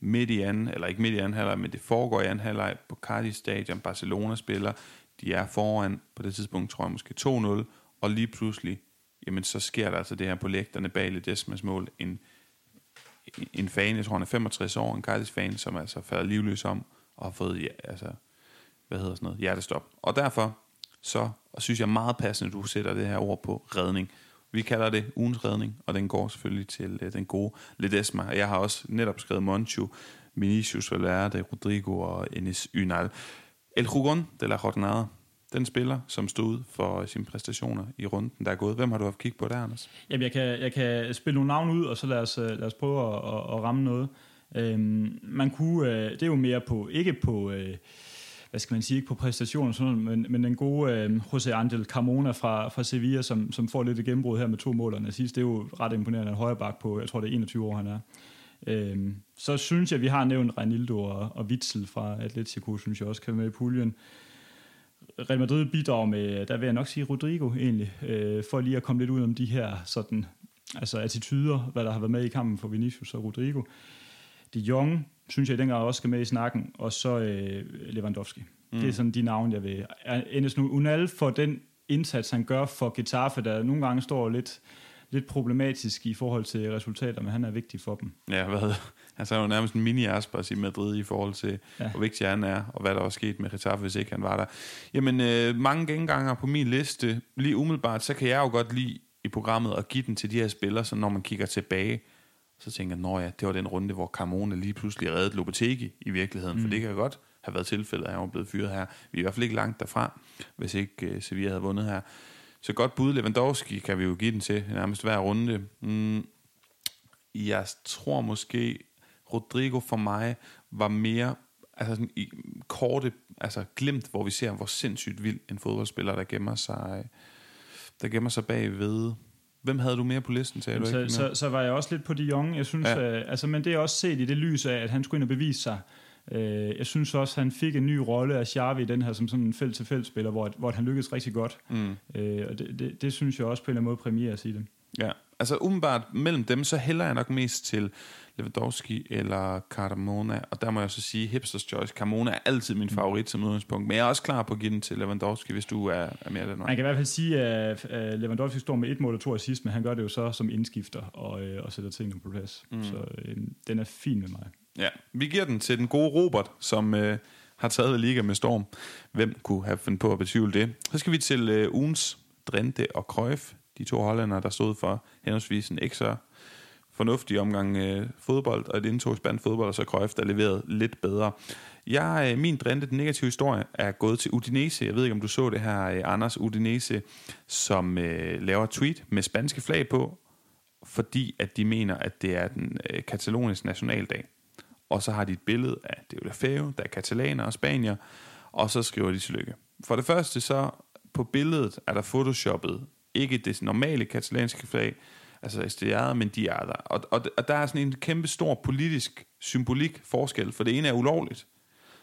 midt i anden, eller ikke midt i anden halvleg, men det foregår i anden halvleg på Cardiff Stadion. Barcelona spiller. De er foran på det tidspunkt, tror jeg måske 2-0, og lige pludselig jamen så sker der altså det her på lægterne bag Ledesmas mål. En, en fan, jeg tror han er 65 år, en Cardiff-fan, som altså falder livløs om, og har fået, ja, altså, hvad hedder sådan noget, hjertestop. Og derfor, så og synes jeg meget passende, at du sætter det her ord på redning. Vi kalder det ugens redning, og den går selvfølgelig til uh, den gode Ledesma. Jeg har også netop skrevet Monchu, Vinicius Valverde, Rodrigo og Enes Ynal. El Jugon de la Jornada, den spiller, som stod for sine præstationer i runden, der er gået. Hvem har du haft kig på der, Anders? Jamen, jeg kan, jeg kan spille nogle navne ud, og så lad os, øh, lad os prøve at, at, at ramme noget. Øhm, man kunne, øh, det er jo mere på, ikke på, øh, hvad skal man sige, ikke på præstationer, sådan, men, men den gode øh, José Angel Carmona fra, fra Sevilla, som, som får lidt et gennembrud her med to målerne sidst, det er jo ret imponerende, en højre bak på, jeg tror det er 21 år, han er. Øhm, så synes jeg, vi har nævnt Renildo og, og Witzel fra Atletico, synes jeg også kan være med i puljen. Real Madrid bidrager med, der vil jeg nok sige Rodrigo egentlig, øh, for lige at komme lidt ud om de her sådan, altså attityder, hvad der har været med i kampen for Vinicius og Rodrigo. De Jong, synes jeg i den grad også skal med i snakken, og så øh, Lewandowski. Mm. Det er sådan de navne, jeg vil. Enes nu Unal for den indsats, han gør for Getafe, der nogle gange står lidt lidt problematisk i forhold til resultater, men han er vigtig for dem. Ja, hvad Altså, han er jo nærmest en mini Aspers i Madrid i forhold til, ja. hvor vigtig han er, og hvad der var sket med Getafe, hvis ikke han var der. Jamen, øh, mange genganger på min liste, lige umiddelbart, så kan jeg jo godt lide i programmet at give den til de her spillere, så når man kigger tilbage, så tænker jeg, ja, det var den runde, hvor Carmone lige pludselig reddede Lopetegi i virkeligheden, mm. for det kan godt have været tilfældet, at han var blevet fyret her. Vi er i hvert fald ikke langt derfra, hvis ikke uh, Sevilla havde vundet her. Så godt bud, Lewandowski kan vi jo give den til nærmest hver runde. Mm, jeg tror måske, Rodrigo for mig var mere altså sådan i korte, altså glimt, hvor vi ser, hvor sindssygt vild en fodboldspiller, der gemmer sig, der gemmer sig bagved. Hvem havde du mere på listen, sagde så, du ikke? Så, så var jeg også lidt på de Jong. Jeg synes, ja. øh, altså, men det er også set i det lys af, at han skulle ind og bevise sig. Øh, jeg synes også, han fik en ny rolle af Xavi i den her som sådan en felt-til-felt-spiller, hvor, hvor han lykkedes rigtig godt. Mm. Øh, og det, det, det synes jeg også på en eller anden måde premiere at sige det. Ja, altså umiddelbart mellem dem, så hælder jeg nok mest til Lewandowski eller Carmona, og der må jeg så sige, Hipsters Choice, Carmona er altid min mm. favorit som udgangspunkt, men jeg er også klar på at give den til Lewandowski, hvis du er, er mere den vej. Man kan i hvert fald sige, at Lewandowski står med et mål og to assist, men han gør det jo så som indskifter og, øh, og sætter tingene på plads. Mm. Så øh, den er fin med mig. Ja, vi giver den til den gode Robert, som øh, har taget liga med storm. Hvem kunne have fundet på at betvivle det? Så skal vi til øh, ugens Drente og Cruyff, de to hollændere, der stod for henholdsvis en ekstra fornuftig omgang øh, fodbold, og et indtogsband fodbold, og så Cruyff, der leverede lidt bedre. Jeg, øh, min drente, den negative historie, er gået til Udinese. Jeg ved ikke, om du så det her, øh, Anders Udinese, som øh, laver tweet med spanske flag på, fordi at de mener, at det er den øh, kataloniske nationaldag og så har de et billede af Deulefeu, der er katalaner og spanier, og så skriver de tillykke. For det første så, på billedet er der photoshoppet, ikke det normale katalanske flag, altså Estrellada, men de er der. Og, og, og der er sådan en kæmpe stor politisk symbolik forskel, for det ene er ulovligt.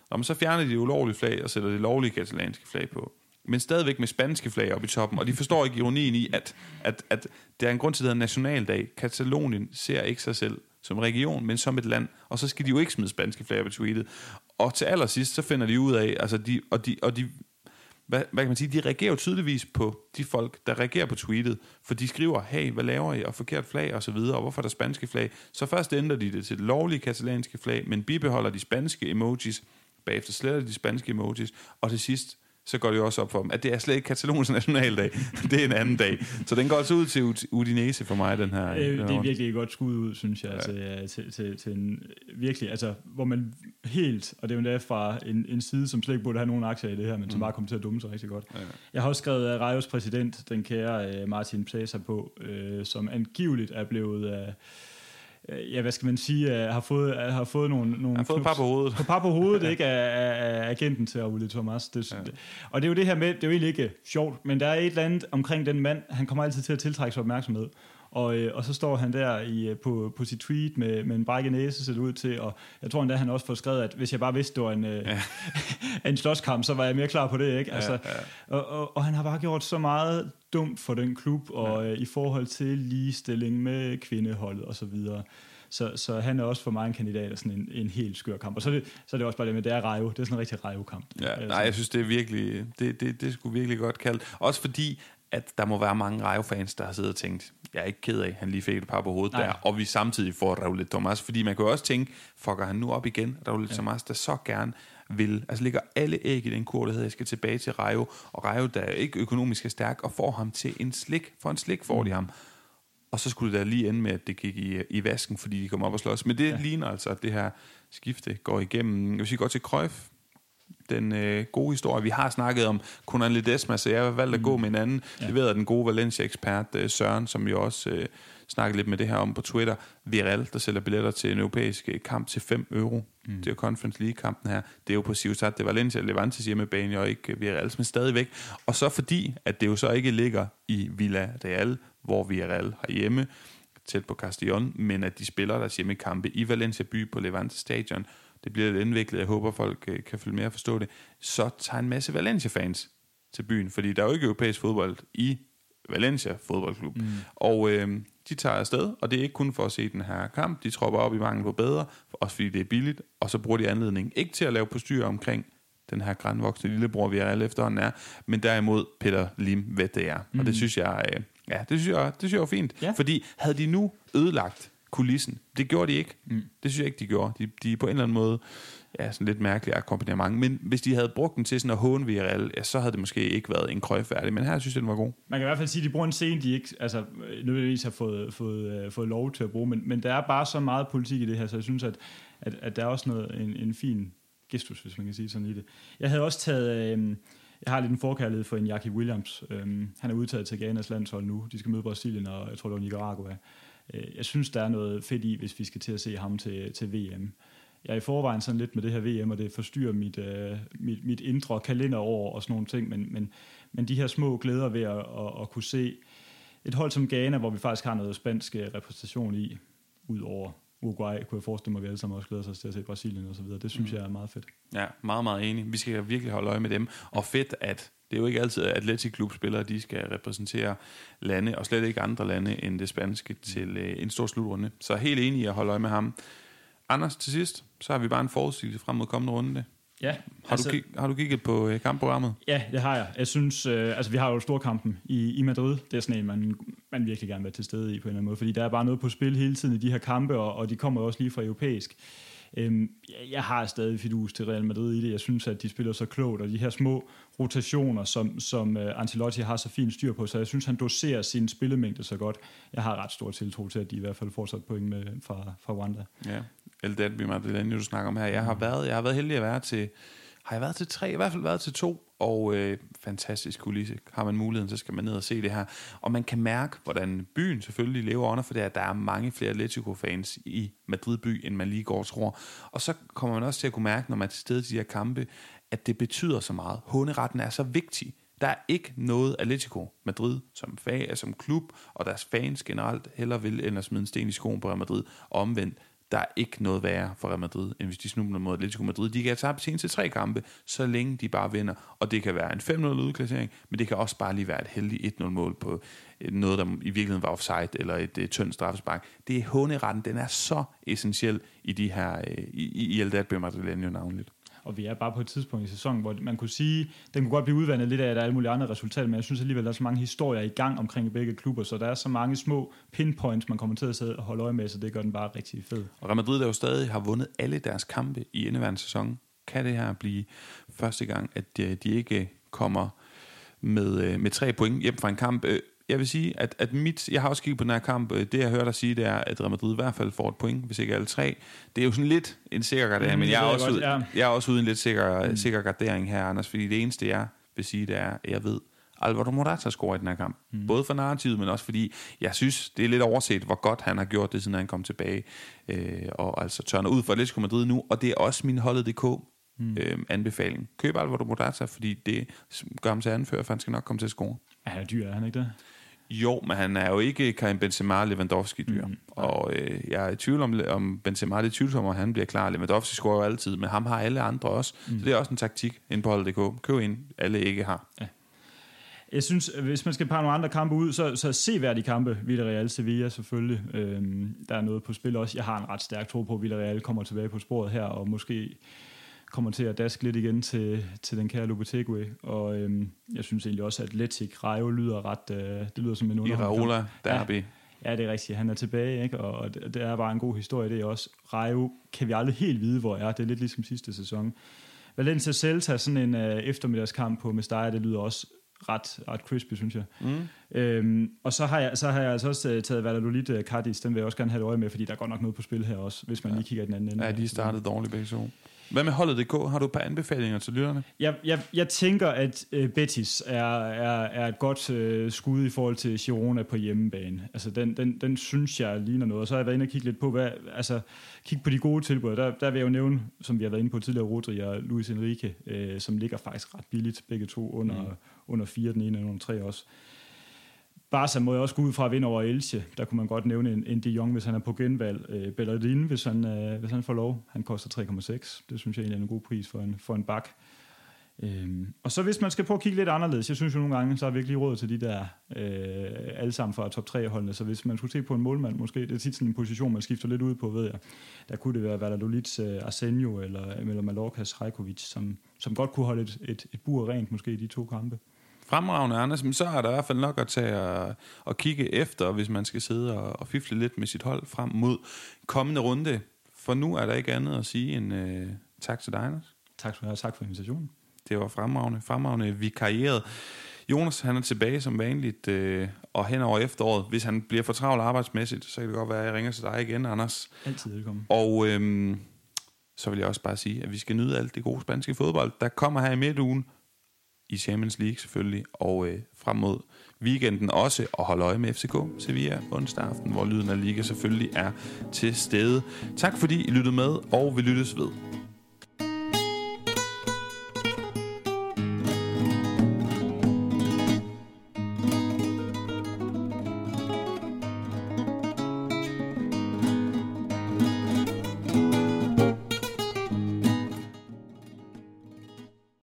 Når man så fjerner de ulovlige flag og sætter det lovlige katalanske flag på, men stadigvæk med spanske flag oppe i toppen, og de forstår ikke ironien i, at, at, at der er en grund til, at det hedder nationaldag. Katalonien ser ikke sig selv som region, men som et land, og så skal de jo ikke smide spanske flag på tweetet. Og til allersidst, så finder de ud af, altså de, og de, og de hvad, hvad kan man sige, de reagerer jo tydeligvis på de folk, der reagerer på tweetet, for de skriver, hey, hvad laver I, og forkert flag, og så videre, og hvorfor er der spanske flag? Så først ændrer de det til det lovlige katalanske flag, men bibeholder de spanske emojis, bagefter sletter de spanske emojis, og til sidst, så går det jo også op for dem, at det er slet ikke Kataloniens nationaldag. det er en anden dag. Så den går altså ud til Udinese for mig, den her. Øh, det er virkelig et godt skud ud, synes jeg, ja. til, til, til, til en virkelig, altså, hvor man helt, og det er jo endda fra en, en side, som slet ikke burde have nogen aktier i det her, men som mm. bare kommer til at dumme sig rigtig godt. Ja. Jeg har også skrevet Rajos præsident, den kære uh, Martin Placer på, uh, som angiveligt er blevet... Uh, ja, hvad skal man sige, uh, har fået, uh, har fået nogle... nogle har fået par på hovedet. Par på hovedet, ikke, af, af, agenten til Ole Thomas. Det, ja. Og det er jo det her med, det er jo egentlig ikke sjovt, men der er et eller andet omkring den mand, han kommer altid til at tiltrække sig opmærksomhed. Og, øh, og så står han der i, øh, på, på sit tweet med, med en brækket næse, ser det ud til, og jeg tror endda, han også får skrevet, at hvis jeg bare vidste, det var en, øh, ja. en slåskamp, så var jeg mere klar på det, ikke? Altså, ja, ja. Og, og, og han har bare gjort så meget dumt for den klub, og ja. øh, i forhold til ligestilling med kvindeholdet og så videre. Så, så han er også for mig en kandidat af sådan en, en helt skør kamp. Og så er, det, så er det også bare det med, det er Rejo. Det er sådan en rigtig Rejo-kamp. Ja, nej, jeg synes, det er virkelig, det, det, det sgu virkelig godt kaldt. Også fordi, at der må være mange Rayo-fans, der har siddet og tænkt, jeg er ikke ked af, han lige fik et par på hovedet Nej. der, og vi samtidig får Raul Thomas, fordi man kan jo også tænke, fucker han nu op igen, Raul ja. Thomas, der så gerne vil, altså ligger alle æg i den kur, der hedder, jeg skal tilbage til Rayo, og Rayo, der er ikke økonomisk er stærk, og får ham til en slik, for en slik får de ham. Og så skulle det da lige ende med, at det gik i, i vasken, fordi de kom op og slås. Men det ja. ligner altså, at det her skifte går igennem. Hvis vi går til Cruyff, den øh, gode historie. Vi har snakket om Conan Ledesma, så jeg har valgt at gå med en anden. Ja. Det ved jeg, den gode Valencia-ekspert øh, Søren, som jo også øh, snakkede lidt med det her om på Twitter. Viral, der sælger billetter til en europæisk øh, kamp til 5 euro. Mm. Det er jo Conference League-kampen her. Det er jo på Ciutat de Valencia, Levantes hjemmebane, og ikke Virals, men stadigvæk. Og så fordi, at det jo så ikke ligger i Villa Real, hvor Villarreal har hjemme, tæt på Castellón, men at de spiller deres hjemmekampe i Valencia by på Levante Stadion. Det bliver lidt indviklet, jeg håber folk øh, kan følge med og forstå det. Så tager en masse Valencia-fans til byen, fordi der er jo ikke europæisk fodbold i Valencia fodboldklub. Mm. Og øh, de tager afsted, og det er ikke kun for at se den her kamp. De tropper op i mangel på bedre, også fordi det er billigt, og så bruger de anledning ikke til at lave postyr omkring den her grænvoksne lillebror, vi alle efterhånden er, men derimod Peter Lim, hvad det er. Mm. Og det synes jeg, øh, ja, det synes jeg, det synes jeg var fint. Ja. Fordi havde de nu ødelagt kulissen, det gjorde de ikke. Mm. Det synes jeg ikke, de gjorde. De, de er på en eller anden måde, ja, sådan lidt mærkelig akkompagnement. Men hvis de havde brugt den til sådan at håne Villarreal, ja, så havde det måske ikke været en krøj færdig. Men her synes jeg, den var god. Man kan i hvert fald sige, at de bruger en scene, de ikke altså, nødvendigvis har fået, fået, uh, fået lov til at bruge, men, men der er bare så meget politik i det her, så jeg synes, at, at, at der er også noget, en, en fin gestus, hvis man kan sige sådan i det. Jeg havde også taget, øh, jeg har lidt en forkærlighed for en Jackie Williams. Øh, han er udtaget til Ghanas landshold nu. De skal møde Brasilien og jeg tror, det var Nicaragua. Øh, jeg synes, der er noget fedt i, hvis vi skal til at se ham til, til VM. Jeg er i forvejen sådan lidt med det her VM, og det forstyrrer mit, øh, mit, mit indre kalenderår og sådan nogle ting, men, men, men de her små glæder ved at, at, at kunne se et hold som Ghana, hvor vi faktisk har noget spansk øh, repræsentation i, ud over Uruguay, kunne jeg forestille mig, at vi alle sammen også glæder os til at se Brasilien og så videre. Det synes mm. jeg er meget fedt. Ja, meget, meget enig. Vi skal virkelig holde øje med dem. Og fedt, at det er jo ikke altid, at Atletic Klub-spillere, de skal repræsentere lande, og slet ikke andre lande end det spanske, til øh, en stor slutrunde. Så helt enig i at holde øje med ham. Anders, til sidst, så har vi bare en forudsigelse frem mod kommende runde. Ja, Har, altså, du, har du kigget på øh, kampprogrammet? Ja, det har jeg. Jeg synes, øh, altså vi har jo storkampen i, i Madrid. Det er sådan en, man, man virkelig gerne vil være til stede i på en eller anden måde, fordi der er bare noget på spil hele tiden i de her kampe, og, og de kommer jo også lige fra europæisk. Øhm, jeg, har stadig fidus til Real Madrid i det. Jeg synes, at de spiller så klogt, og de her små rotationer, som, som uh, Ancelotti har så fint styr på, så jeg synes, han doserer sin spillemængde så godt. Jeg har ret stor tiltro til, at de i hvert fald fortsat point med fra, fra Wanda. Ja, El Derby Madrileño, du snakker om her. Jeg har været, jeg har været heldig at være til, har jeg været til tre, i hvert fald været til to, og øh, fantastisk kulisse. Har man muligheden, så skal man ned og se det her. Og man kan mærke, hvordan byen selvfølgelig lever under, for det er, at der er mange flere Atletico-fans i Madrid by, end man lige går og tror. Og så kommer man også til at kunne mærke, når man er til stede til de her kampe, at det betyder så meget. Hunderetten er så vigtig. Der er ikke noget Atletico Madrid som, fag, som klub, og deres fans generelt heller vil end at smide en sten i skoen på Real Madrid. Og omvendt, der er ikke noget værre for Real Madrid, end hvis de snubler mod Atletico Madrid. De kan altså tabe tabt til tre kampe, så længe de bare vinder. Og det kan være en 5-0 udklassering, men det kan også bare lige være et heldigt 1-0-mål på øh, noget, der i virkeligheden var offside, eller et, et tyndt straffespark. Det er håneretten, den er så essentiel i de her, øh, i, i El Derby Madrileño navnligt og vi er bare på et tidspunkt i sæsonen, hvor man kunne sige, den kunne godt blive udvandet lidt af, at der er alle mulige andre resultater, men jeg synes alligevel, der er så mange historier i gang omkring begge klubber, så der er så mange små pinpoints, man kommer til at sidde og holde øje med, så det gør den bare rigtig fed. Og Real Madrid, der jo stadig har vundet alle deres kampe i indeværende sæson, kan det her blive første gang, at de, de ikke kommer med, øh, med tre point hjem fra en kamp øh, jeg vil sige, at, at mit, jeg har også kigget på den her kamp, det jeg hørt dig sige, det er, at Real Madrid i hvert fald får et point, hvis ikke alle tre. Det er jo sådan lidt en sikker gardering, mm, men jeg er, også godt, ud, ja. jeg er også ude i en lidt sikker, mm. sikker gardering her, Anders, fordi det eneste, jeg vil sige, det er, at jeg ved, Alvaro Morata scorer i den her kamp. Mm. Både for narrativet, men også fordi, jeg synes, det er lidt overset, hvor godt han har gjort det, siden han kom tilbage, øh, og altså tørner ud for Atletico Madrid nu, og det er også min holdet.dk mm. øh, anbefaling. Køb Alvaro Morata, fordi det gør ham til anfører, for han skal nok komme til at score. Ja, han er dyr, er han ikke det? Jo, men han er jo ikke Karim Benzema Lewandowski-dyr. Mm, og øh, jeg er i tvivl om, om Benzema det er tvivlsom, at han bliver klar. Lewandowski scorer jo altid, men ham har alle andre også. Mm. Så det er også en taktik ind på holdet.dk. Køb ind, alle ikke har. Ja. Jeg synes, hvis man skal pege nogle andre kampe ud, så, så seværdige kampe, Villarreal Sevilla selvfølgelig. Øhm, der er noget på spil også. Jeg har en ret stærk tro på, at Villarreal kommer tilbage på sporet her, og måske kommer til at daske lidt igen til, til den kære Lopetegui, og øhm, jeg synes egentlig også, at Atletic Rayo lyder ret, øh, det lyder som en underholdning. Iraola Derby. Ja, ja, det er rigtigt. Han er tilbage, ikke? og det, det er bare en god historie, det er også. Rayo kan vi aldrig helt vide, hvor er. Det er lidt ligesom sidste sæson. Valencia Celta, sådan en øh, eftermiddagskamp på Mestalla, det lyder også ret, ret crispy, synes jeg. Mm. Øhm, og så har, jeg, så har jeg altså også uh, taget Valladolid uh, Cardis, den vil jeg også gerne have et øje med, fordi der går nok noget på spil her også, hvis man ja. lige kigger i den anden ende. Ja, de startede dårligt begge to. Hvad med holdet DK? Har du et par anbefalinger til lytterne? Jeg, jeg, jeg tænker, at uh, Betis er, er, er et godt uh, skud i forhold til Girona på hjemmebane. Altså, den, den, den synes jeg ligner noget. Og så har jeg været inde og kigge lidt på, hvad, altså, kigge på de gode tilbud. Der, der vil jeg jo nævne, som vi har været inde på tidligere, Rodri og Luis Enrique, uh, som ligger faktisk ret billigt, begge to under, mm. under fire, den ene og under tre også. Barca må jeg også gå ud fra at vinde over Elche. Der kunne man godt nævne en, en de Jong, hvis han er på genvalg. Øh, Bellerin, hvis han, øh, hvis han får lov. Han koster 3,6. Det synes jeg egentlig er en god pris for en, for en bak. Øhm, og så hvis man skal prøve at kigge lidt anderledes, jeg synes jo nogle gange, så er virkelig råd til de der øh, alle sammen fra top 3 holdene, så hvis man skulle se på en målmand, måske, det er tit sådan en position, man skifter lidt ud på, ved jeg, der kunne det være Valladolid's øh, Arsenio eller, eller Mallorcas Rajkovic, som, som godt kunne holde et, et, et bur rent måske i de to kampe fremragende, Anders, men så er der i hvert fald nok at tage og, og kigge efter, hvis man skal sidde og, og fifle lidt med sit hold frem mod kommende runde. For nu er der ikke andet at sige end uh, tak til dig, Anders. Tak skal du have, tak for invitationen. Det var fremragende, fremragende vikarieret. Jonas, han er tilbage som vanligt, øh, og hen over efteråret. Hvis han bliver for travlt arbejdsmæssigt, så kan det godt være, at jeg ringer til dig igen, Anders. Altid velkommen. Og øhm, så vil jeg også bare sige, at vi skal nyde alt det gode spanske fodbold, der kommer her i midtugen i Champions League selvfølgelig, og øh, frem mod weekenden også, og holde øje med FCK Sevilla onsdag aften, hvor lyden af Liga selvfølgelig er til stede. Tak fordi I lyttede med, og vi lyttes ved.